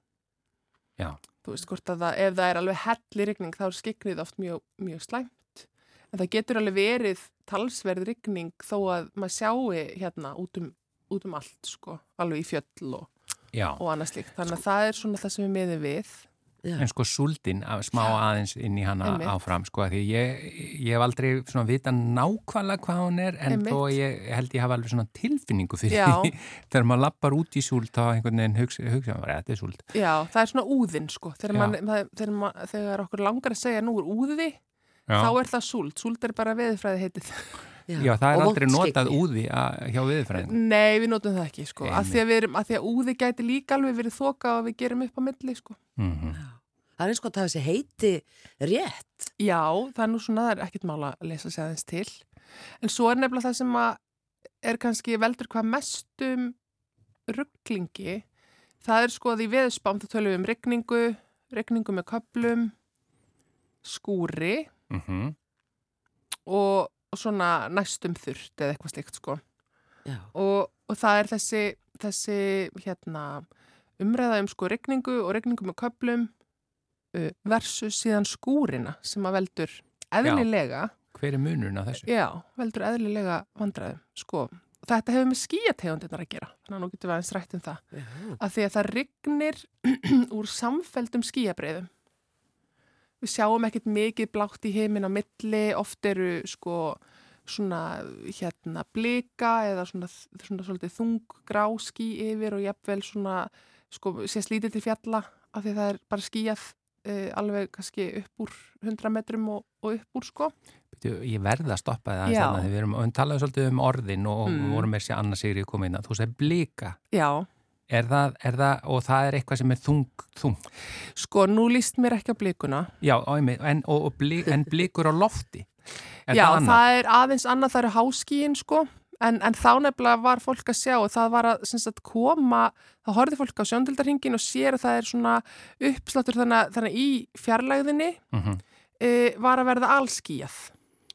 [SPEAKER 2] Já.
[SPEAKER 9] Þú veist hvort að það, ef það er alveg helli rigning þá er skiknið oft mjög, mjög slæmt. En það getur alveg verið talsverð rigning þó að maður sjáu hérna út um, út um allt sko, alveg í fjöll og, og annað slíkt. Þannig að það er svona það sem við meðum við.
[SPEAKER 1] Já.
[SPEAKER 2] en sko súldin að smá aðeins inn í hana
[SPEAKER 9] Einmitt.
[SPEAKER 2] áfram sko að því ég, ég hef aldrei svona vita nákvæmlega hvað hún er en
[SPEAKER 9] Einmitt.
[SPEAKER 2] þó ég held ég hafa alveg svona tilfinningu fyrir því þegar maður lappar út í súld þá einhvern veginn hugsa, hugsa maður, þetta er súld
[SPEAKER 9] Já, það er svona úðinn sko. Þegar, man, það, þegar, man, þegar okkur langar að segja nú er úði,
[SPEAKER 2] Já,
[SPEAKER 9] þá er það súld. Súld er bara veðurfræði heitið.
[SPEAKER 2] Já það er
[SPEAKER 1] Og
[SPEAKER 2] aldrei notað
[SPEAKER 1] skyggni.
[SPEAKER 2] úði að, hjá viðfræðin
[SPEAKER 9] Nei, við notum það ekki sko. Af því, að við erum, af því að úði gæti líka alveg verið þoka og við gerum upp á milli sko.
[SPEAKER 2] mm
[SPEAKER 1] Það er eins gott að hafa þessi heiti rétt.
[SPEAKER 9] Já, það er nú svona, það er ekkert mála að lesa sér aðeins til. En svo er nefnilega það sem að er kannski veldur hvað mestum rugglingi. Það er sko að í veðurspám þá tölum við um rigningu, rigningu með köplum, skúri
[SPEAKER 2] -hmm.
[SPEAKER 9] og, og svona næstum þurrt eða eitthvað slikt sko.
[SPEAKER 1] Já.
[SPEAKER 9] Og, og það er þessi, þessi hérna, umræða um sko regningu og regningu með köplum uh, versus síðan skúrina sem að veldur eðlilega,
[SPEAKER 2] Hver er munurinn á þessu?
[SPEAKER 9] já, veldur eðlilega vandræðum sko. Þetta hefur með skíategundirnar að gera, þannig að nú getum við aðeins rætt um það.
[SPEAKER 1] Já.
[SPEAKER 9] Að því að það rignir úr samfeldum skíabreiðum. Við sjáum ekkert mikið blátt í heimin á milli, oft eru sko svona hérna blika eða svona, svona svolítið þung grá skí yfir og jafnvel svona sko sést lítið til fjalla af því það er bara skíjað uh, alveg kannski upp úr 100 metrum og, og upp úr sko.
[SPEAKER 2] Ég verði að stoppa það þannig að við erum, við talaðum svolítið um orðin og
[SPEAKER 9] Mm.
[SPEAKER 2] við vorum með sér Anna Sigri komið inn að þú segir blika.
[SPEAKER 9] Já,
[SPEAKER 2] er það, er það, og það er eitthvað sem er þung, þung
[SPEAKER 9] sko nú líst mér ekki á blikuna.
[SPEAKER 2] Já, en, og, og blik, en blikur á lofti? Er
[SPEAKER 9] Já,
[SPEAKER 2] það
[SPEAKER 9] það er aðeins annað, það eru háskíin sko, en, en þá nefnilega var fólk að sjá og það var að sagt, koma, þá horfði fólk á sjóndildarhingin og sér að það er svona uppsláttur þannig, að- þannig að í fjarlægðinni
[SPEAKER 2] Mm
[SPEAKER 9] e, var að verða allskíjað.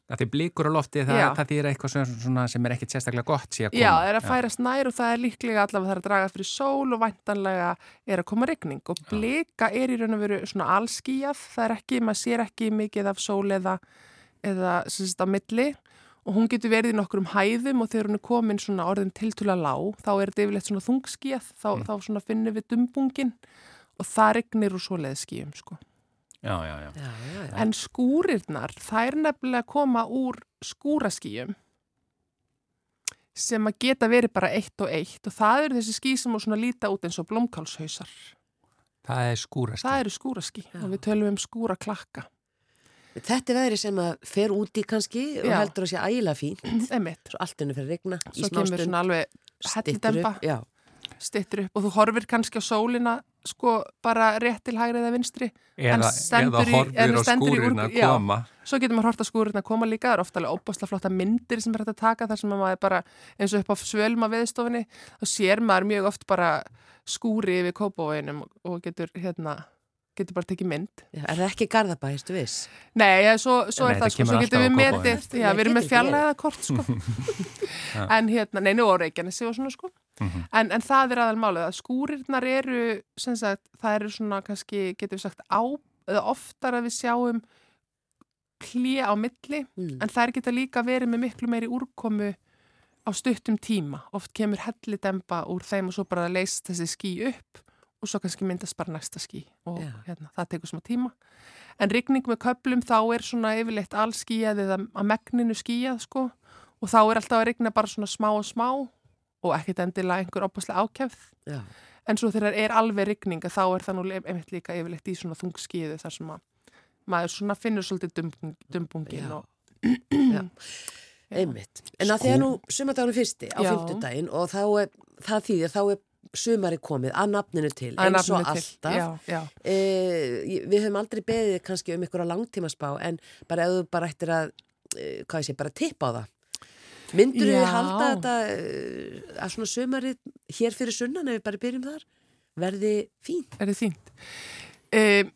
[SPEAKER 2] Það er blikur á lofti, það, það þýr eitthvað sem, svona, sem er ekkit sérstaklega gott að koma
[SPEAKER 9] Já, það er að færast nær og það er líklega allavega það er að draga fyrir sól og væntanlega er að koma regning og blika er í raun og veru svona allskíjað, það er ekki, maður sér ekki mikið af sól eða, eða sem sagt á milli. Og hún getur verið í nokkrum hæðum og þegar hún er komin svona orðin tiltúlega lág þá er þetta yfirleitt svona þungskíjað, þá,
[SPEAKER 2] Mm.
[SPEAKER 9] þá svona finnum við dumbungin og það regnir úr svoleið skíjum sko.
[SPEAKER 2] Já, já, já.
[SPEAKER 1] Já, já, já.
[SPEAKER 9] En skúrirnar, þær nefnilega koma úr skúraskíjum sem að geta verið bara eitt og eitt og það eru þessi skí sem svona líta út eins og blómkálshausar.
[SPEAKER 2] Það er skúrast.
[SPEAKER 9] Það eru skúraskí
[SPEAKER 1] Já.
[SPEAKER 9] og við tölum um skúraklakka.
[SPEAKER 1] Þetta er veðri sem að fer úti kannski og
[SPEAKER 9] Já.
[SPEAKER 1] heldur að sé ægilega fín
[SPEAKER 9] Einmitt.
[SPEAKER 1] svo allt henni fyrir regna í
[SPEAKER 9] Svo kemur
[SPEAKER 1] smástund
[SPEAKER 9] svona alveg
[SPEAKER 1] styttir
[SPEAKER 9] hellidemba,
[SPEAKER 1] upp. Já,
[SPEAKER 9] stittur upp og þú horfir kannski á sólina sko bara rétt til hægri eða vinstri En
[SPEAKER 2] Eða,
[SPEAKER 9] stendur
[SPEAKER 2] eða
[SPEAKER 9] í-
[SPEAKER 2] horfir
[SPEAKER 9] en
[SPEAKER 2] á skúrin
[SPEAKER 9] úr-
[SPEAKER 2] að
[SPEAKER 9] já.
[SPEAKER 2] koma.
[SPEAKER 9] svo getur maður hort að skúrurna koma líka það er ofta alveg óbáslega flotta myndir sem er hægt að taka þar sem maður bara eins og upp á svölma veðstofinni þá sér maður mjög oft bara skúri yfir kópavóinum og getur hérna getur bara tekið mynd
[SPEAKER 1] já, er það ekki Garðabæ, þú viss?
[SPEAKER 9] Nei, ja, svo, svo
[SPEAKER 2] Nei,
[SPEAKER 9] er það sko, svo
[SPEAKER 2] á
[SPEAKER 9] við metið, já, við erum með
[SPEAKER 1] getur
[SPEAKER 9] fjallæða kort sko. en hérna, nei, nú á Reykjanesi og svona sko,
[SPEAKER 2] Mhm.
[SPEAKER 9] en, en það er aðal málið að skúrirnar eru, sagt, það eru svona kannski, getum við sagt, á, eða oftar að við sjáum klí á milli,
[SPEAKER 1] Mm.
[SPEAKER 9] en þær geta líka verið með miklu meiri úrkomu á stuttum tíma, oft kemur hellidemba úr þeim og svo bara leysst þessi ský upp og svo kannski myndast bara næsta ský og
[SPEAKER 1] Já.
[SPEAKER 9] hérna, það tekur smá tíma en rigning með köplum þá er svona yfirleitt all skýjað eða að megninu skýjað sko og þá er alltaf að rigna bara svona smá og smá og ekkert endilega einhver opaslega ákefð
[SPEAKER 1] Já,
[SPEAKER 9] en svo þegar er alveg rigning að þá er það nú einmitt líka yfirleitt í svona þungskýðu þar sem að maður svona finnur svolítið dumbung, dumbungin og
[SPEAKER 1] Já. einmitt. En að því að nú sumardagunum fyrsti á
[SPEAKER 9] Já.
[SPEAKER 1] fimmtudaginn og þá er, það þýðir, þá er sumari komið að nafninu til, eins og alltaf.
[SPEAKER 9] já, já.
[SPEAKER 1] E, við höfum aldrei beðið kannski um ykkur á langtímaspá en bara ef þú bara ættir að, e, hvað ég sé, bara tippa á það. Myndur við halda þetta e, að svona sumarið hér fyrir sunnan ef við bara byrjum þar, verði fín?
[SPEAKER 9] er þið fínt um,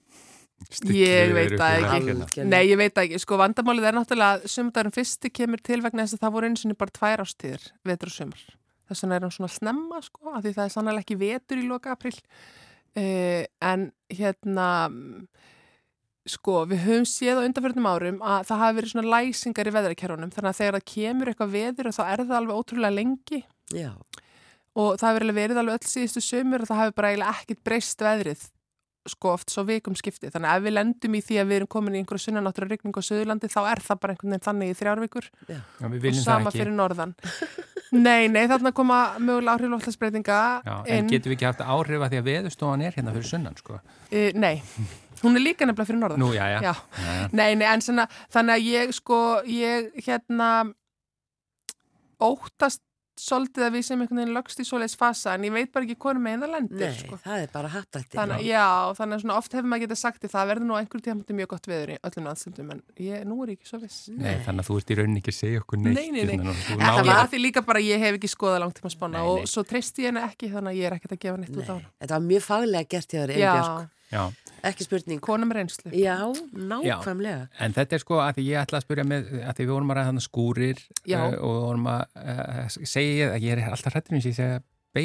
[SPEAKER 9] Ég veit það ekki. Nei, ég veit það ekki. Sko, vandamálið er náttúrulega að sumardagurinn fyrsti kemur til vegna þess að það voru eins og bara tvær ástíðir, vetur og sumar. Þess vegna er hann svona snemma, sko, af því það er sannlega ekki vetur í loka april. Uh, en hérna, sko, við höfum séð á undanfjörnum árum að það hafi verið svona læsingar í veðrakerfunum. Þannig að þegar það kemur eitthvað veður og þá er það alveg ótrúlega lengi.
[SPEAKER 1] Já,
[SPEAKER 9] og það hefur alveg verið alveg öll síðustu sömur og það hefur bara eiginlega ekkit breyst veðrið sko oft svo vikum skipti. Þannig að ef við lendum í því að við erum komin í einhverju sunnanáttúra rigning á Suðurlandi þá er það bara einhvern veginn þannig í þrjárvíkur
[SPEAKER 2] Já, við
[SPEAKER 9] og sama fyrir norðan. Nei, nei, þarna koma mögulega áhrif loftlagsbreytinga
[SPEAKER 2] Já, en getum við ekki haft áhrif að því að veðustofan er hérna fyrir sunnan, sko?
[SPEAKER 9] uh, Nei, hún er líka nefnilega fyrir norðan
[SPEAKER 2] Nú, já, já.
[SPEAKER 9] Já.
[SPEAKER 2] já, já.
[SPEAKER 9] Nei, nei, en svona, þannig að ég sko, ég hérna óttast svolítið að við sem einhvern veginn lögst í svoleiðis fasa en ég veit bara ekki hvort með eina lendir
[SPEAKER 1] nei,
[SPEAKER 9] sko.
[SPEAKER 1] það er bara hattætti.
[SPEAKER 9] Þannig, já, þannig að svona oft hefur maður getið sagt því það verður nú einhver tíma mjög gott veður í öllum landsendum en ég, nú er ég ekki svo viss.
[SPEAKER 2] Nei, þannig að þú ert í rauninni ekki að segja okkur neitt.
[SPEAKER 9] Nei, nei, nei.
[SPEAKER 2] hérna, þú
[SPEAKER 9] Þetta
[SPEAKER 2] náðir-
[SPEAKER 9] var því líka bara að ég hef ekki skoðað langtíma spána
[SPEAKER 2] Nei, nei.
[SPEAKER 9] og svo treysti ég henni ekki þannig að ég er ekkert að gefa neitt út á
[SPEAKER 1] Nei,
[SPEAKER 9] hana.
[SPEAKER 1] þetta var mjög faglega gert hjá þér, Ekki spurning.
[SPEAKER 9] kona með reynslu.
[SPEAKER 1] Já, nákvæmlega.
[SPEAKER 2] en þetta er sko að því ég ætla að spyrja með, að því við vorum að ræða þannig skúrir
[SPEAKER 9] Já.
[SPEAKER 2] uh, og vorum að uh, segja ég að ég er alltaf hrættur eins og ég segja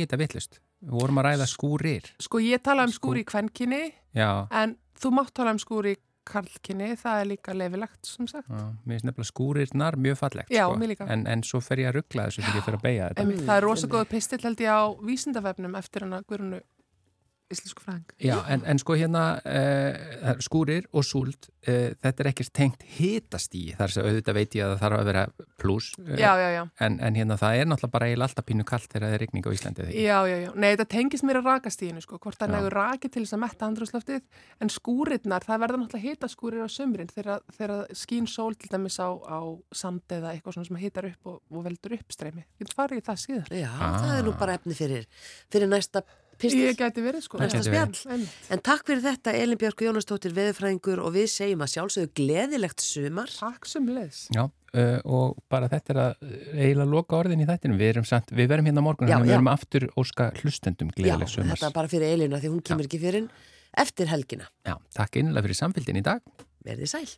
[SPEAKER 2] þetta vittlust. Við vorum að ræða skúrir.
[SPEAKER 9] Sko ég tala um
[SPEAKER 2] Skú-
[SPEAKER 9] skúri í kvenkinni
[SPEAKER 2] Já,
[SPEAKER 9] en þú mátt tala um skúri í karlkinni, það er líka lefilegt, sem sagt.
[SPEAKER 2] já, mér finnst nefnilega skúrirnar mjög fallegt.
[SPEAKER 9] Já,
[SPEAKER 2] sko.
[SPEAKER 9] mér líka.
[SPEAKER 2] En, en svo fer ég að ruggla þessu þegar ég fer að beigja þetta.
[SPEAKER 9] Einmitt, það er rosa góð pistill held ég á vísindavefnum eftir hana Guðrunu íslensku fræðing.
[SPEAKER 2] Já, en, en sko hérna uh, skúrir og súld uh, þetta er ekkert tengt hitastíi þar sem auðvitað veit ég að það þarf að vera pluss uh,
[SPEAKER 9] Já, já, já.
[SPEAKER 2] en, en hérna það er náttúrulega bara eiginlega alltaf pínu kallt þegar það er rigning á Íslandi þegar
[SPEAKER 9] Já, já, já. Nei, þetta tengist mér að rakastíðinu, sko, hvort það
[SPEAKER 2] Já.
[SPEAKER 9] negur raki til þess að metta andrúsloftið, en skúrirnar, það verða náttúrulega hitaskúrir á sömurinn þegar, þegar skín sól til dæmis á, á sand eða eitthvað svona sem hitar upp og, og veldur uppstreymi. Get farið í það síðar.
[SPEAKER 1] Já,
[SPEAKER 2] Ah.
[SPEAKER 1] það pistil.
[SPEAKER 9] Ég gæti verið, sko.
[SPEAKER 2] Gæti verið.
[SPEAKER 1] En takk fyrir þetta Elin Björk Jónastóttir veðurfræðingur og við segjum að sjálfsögðu gleðilegt sumar.
[SPEAKER 9] Takk sem leðs.
[SPEAKER 2] Já, uh, og bara þetta er að uh, eiginlega loka orðin í þættinu við erum, samt, við verum hérna morgun
[SPEAKER 1] Já,
[SPEAKER 2] en við
[SPEAKER 1] já.
[SPEAKER 2] verum aftur óska hlustendum
[SPEAKER 1] Já,
[SPEAKER 2] gleðileg sumars
[SPEAKER 1] þetta er bara fyrir Elina því hún kemur ekki fyrir eftir helgina.
[SPEAKER 2] Já, takk einlega fyrir samfélgin í dag
[SPEAKER 1] Verðið sæl.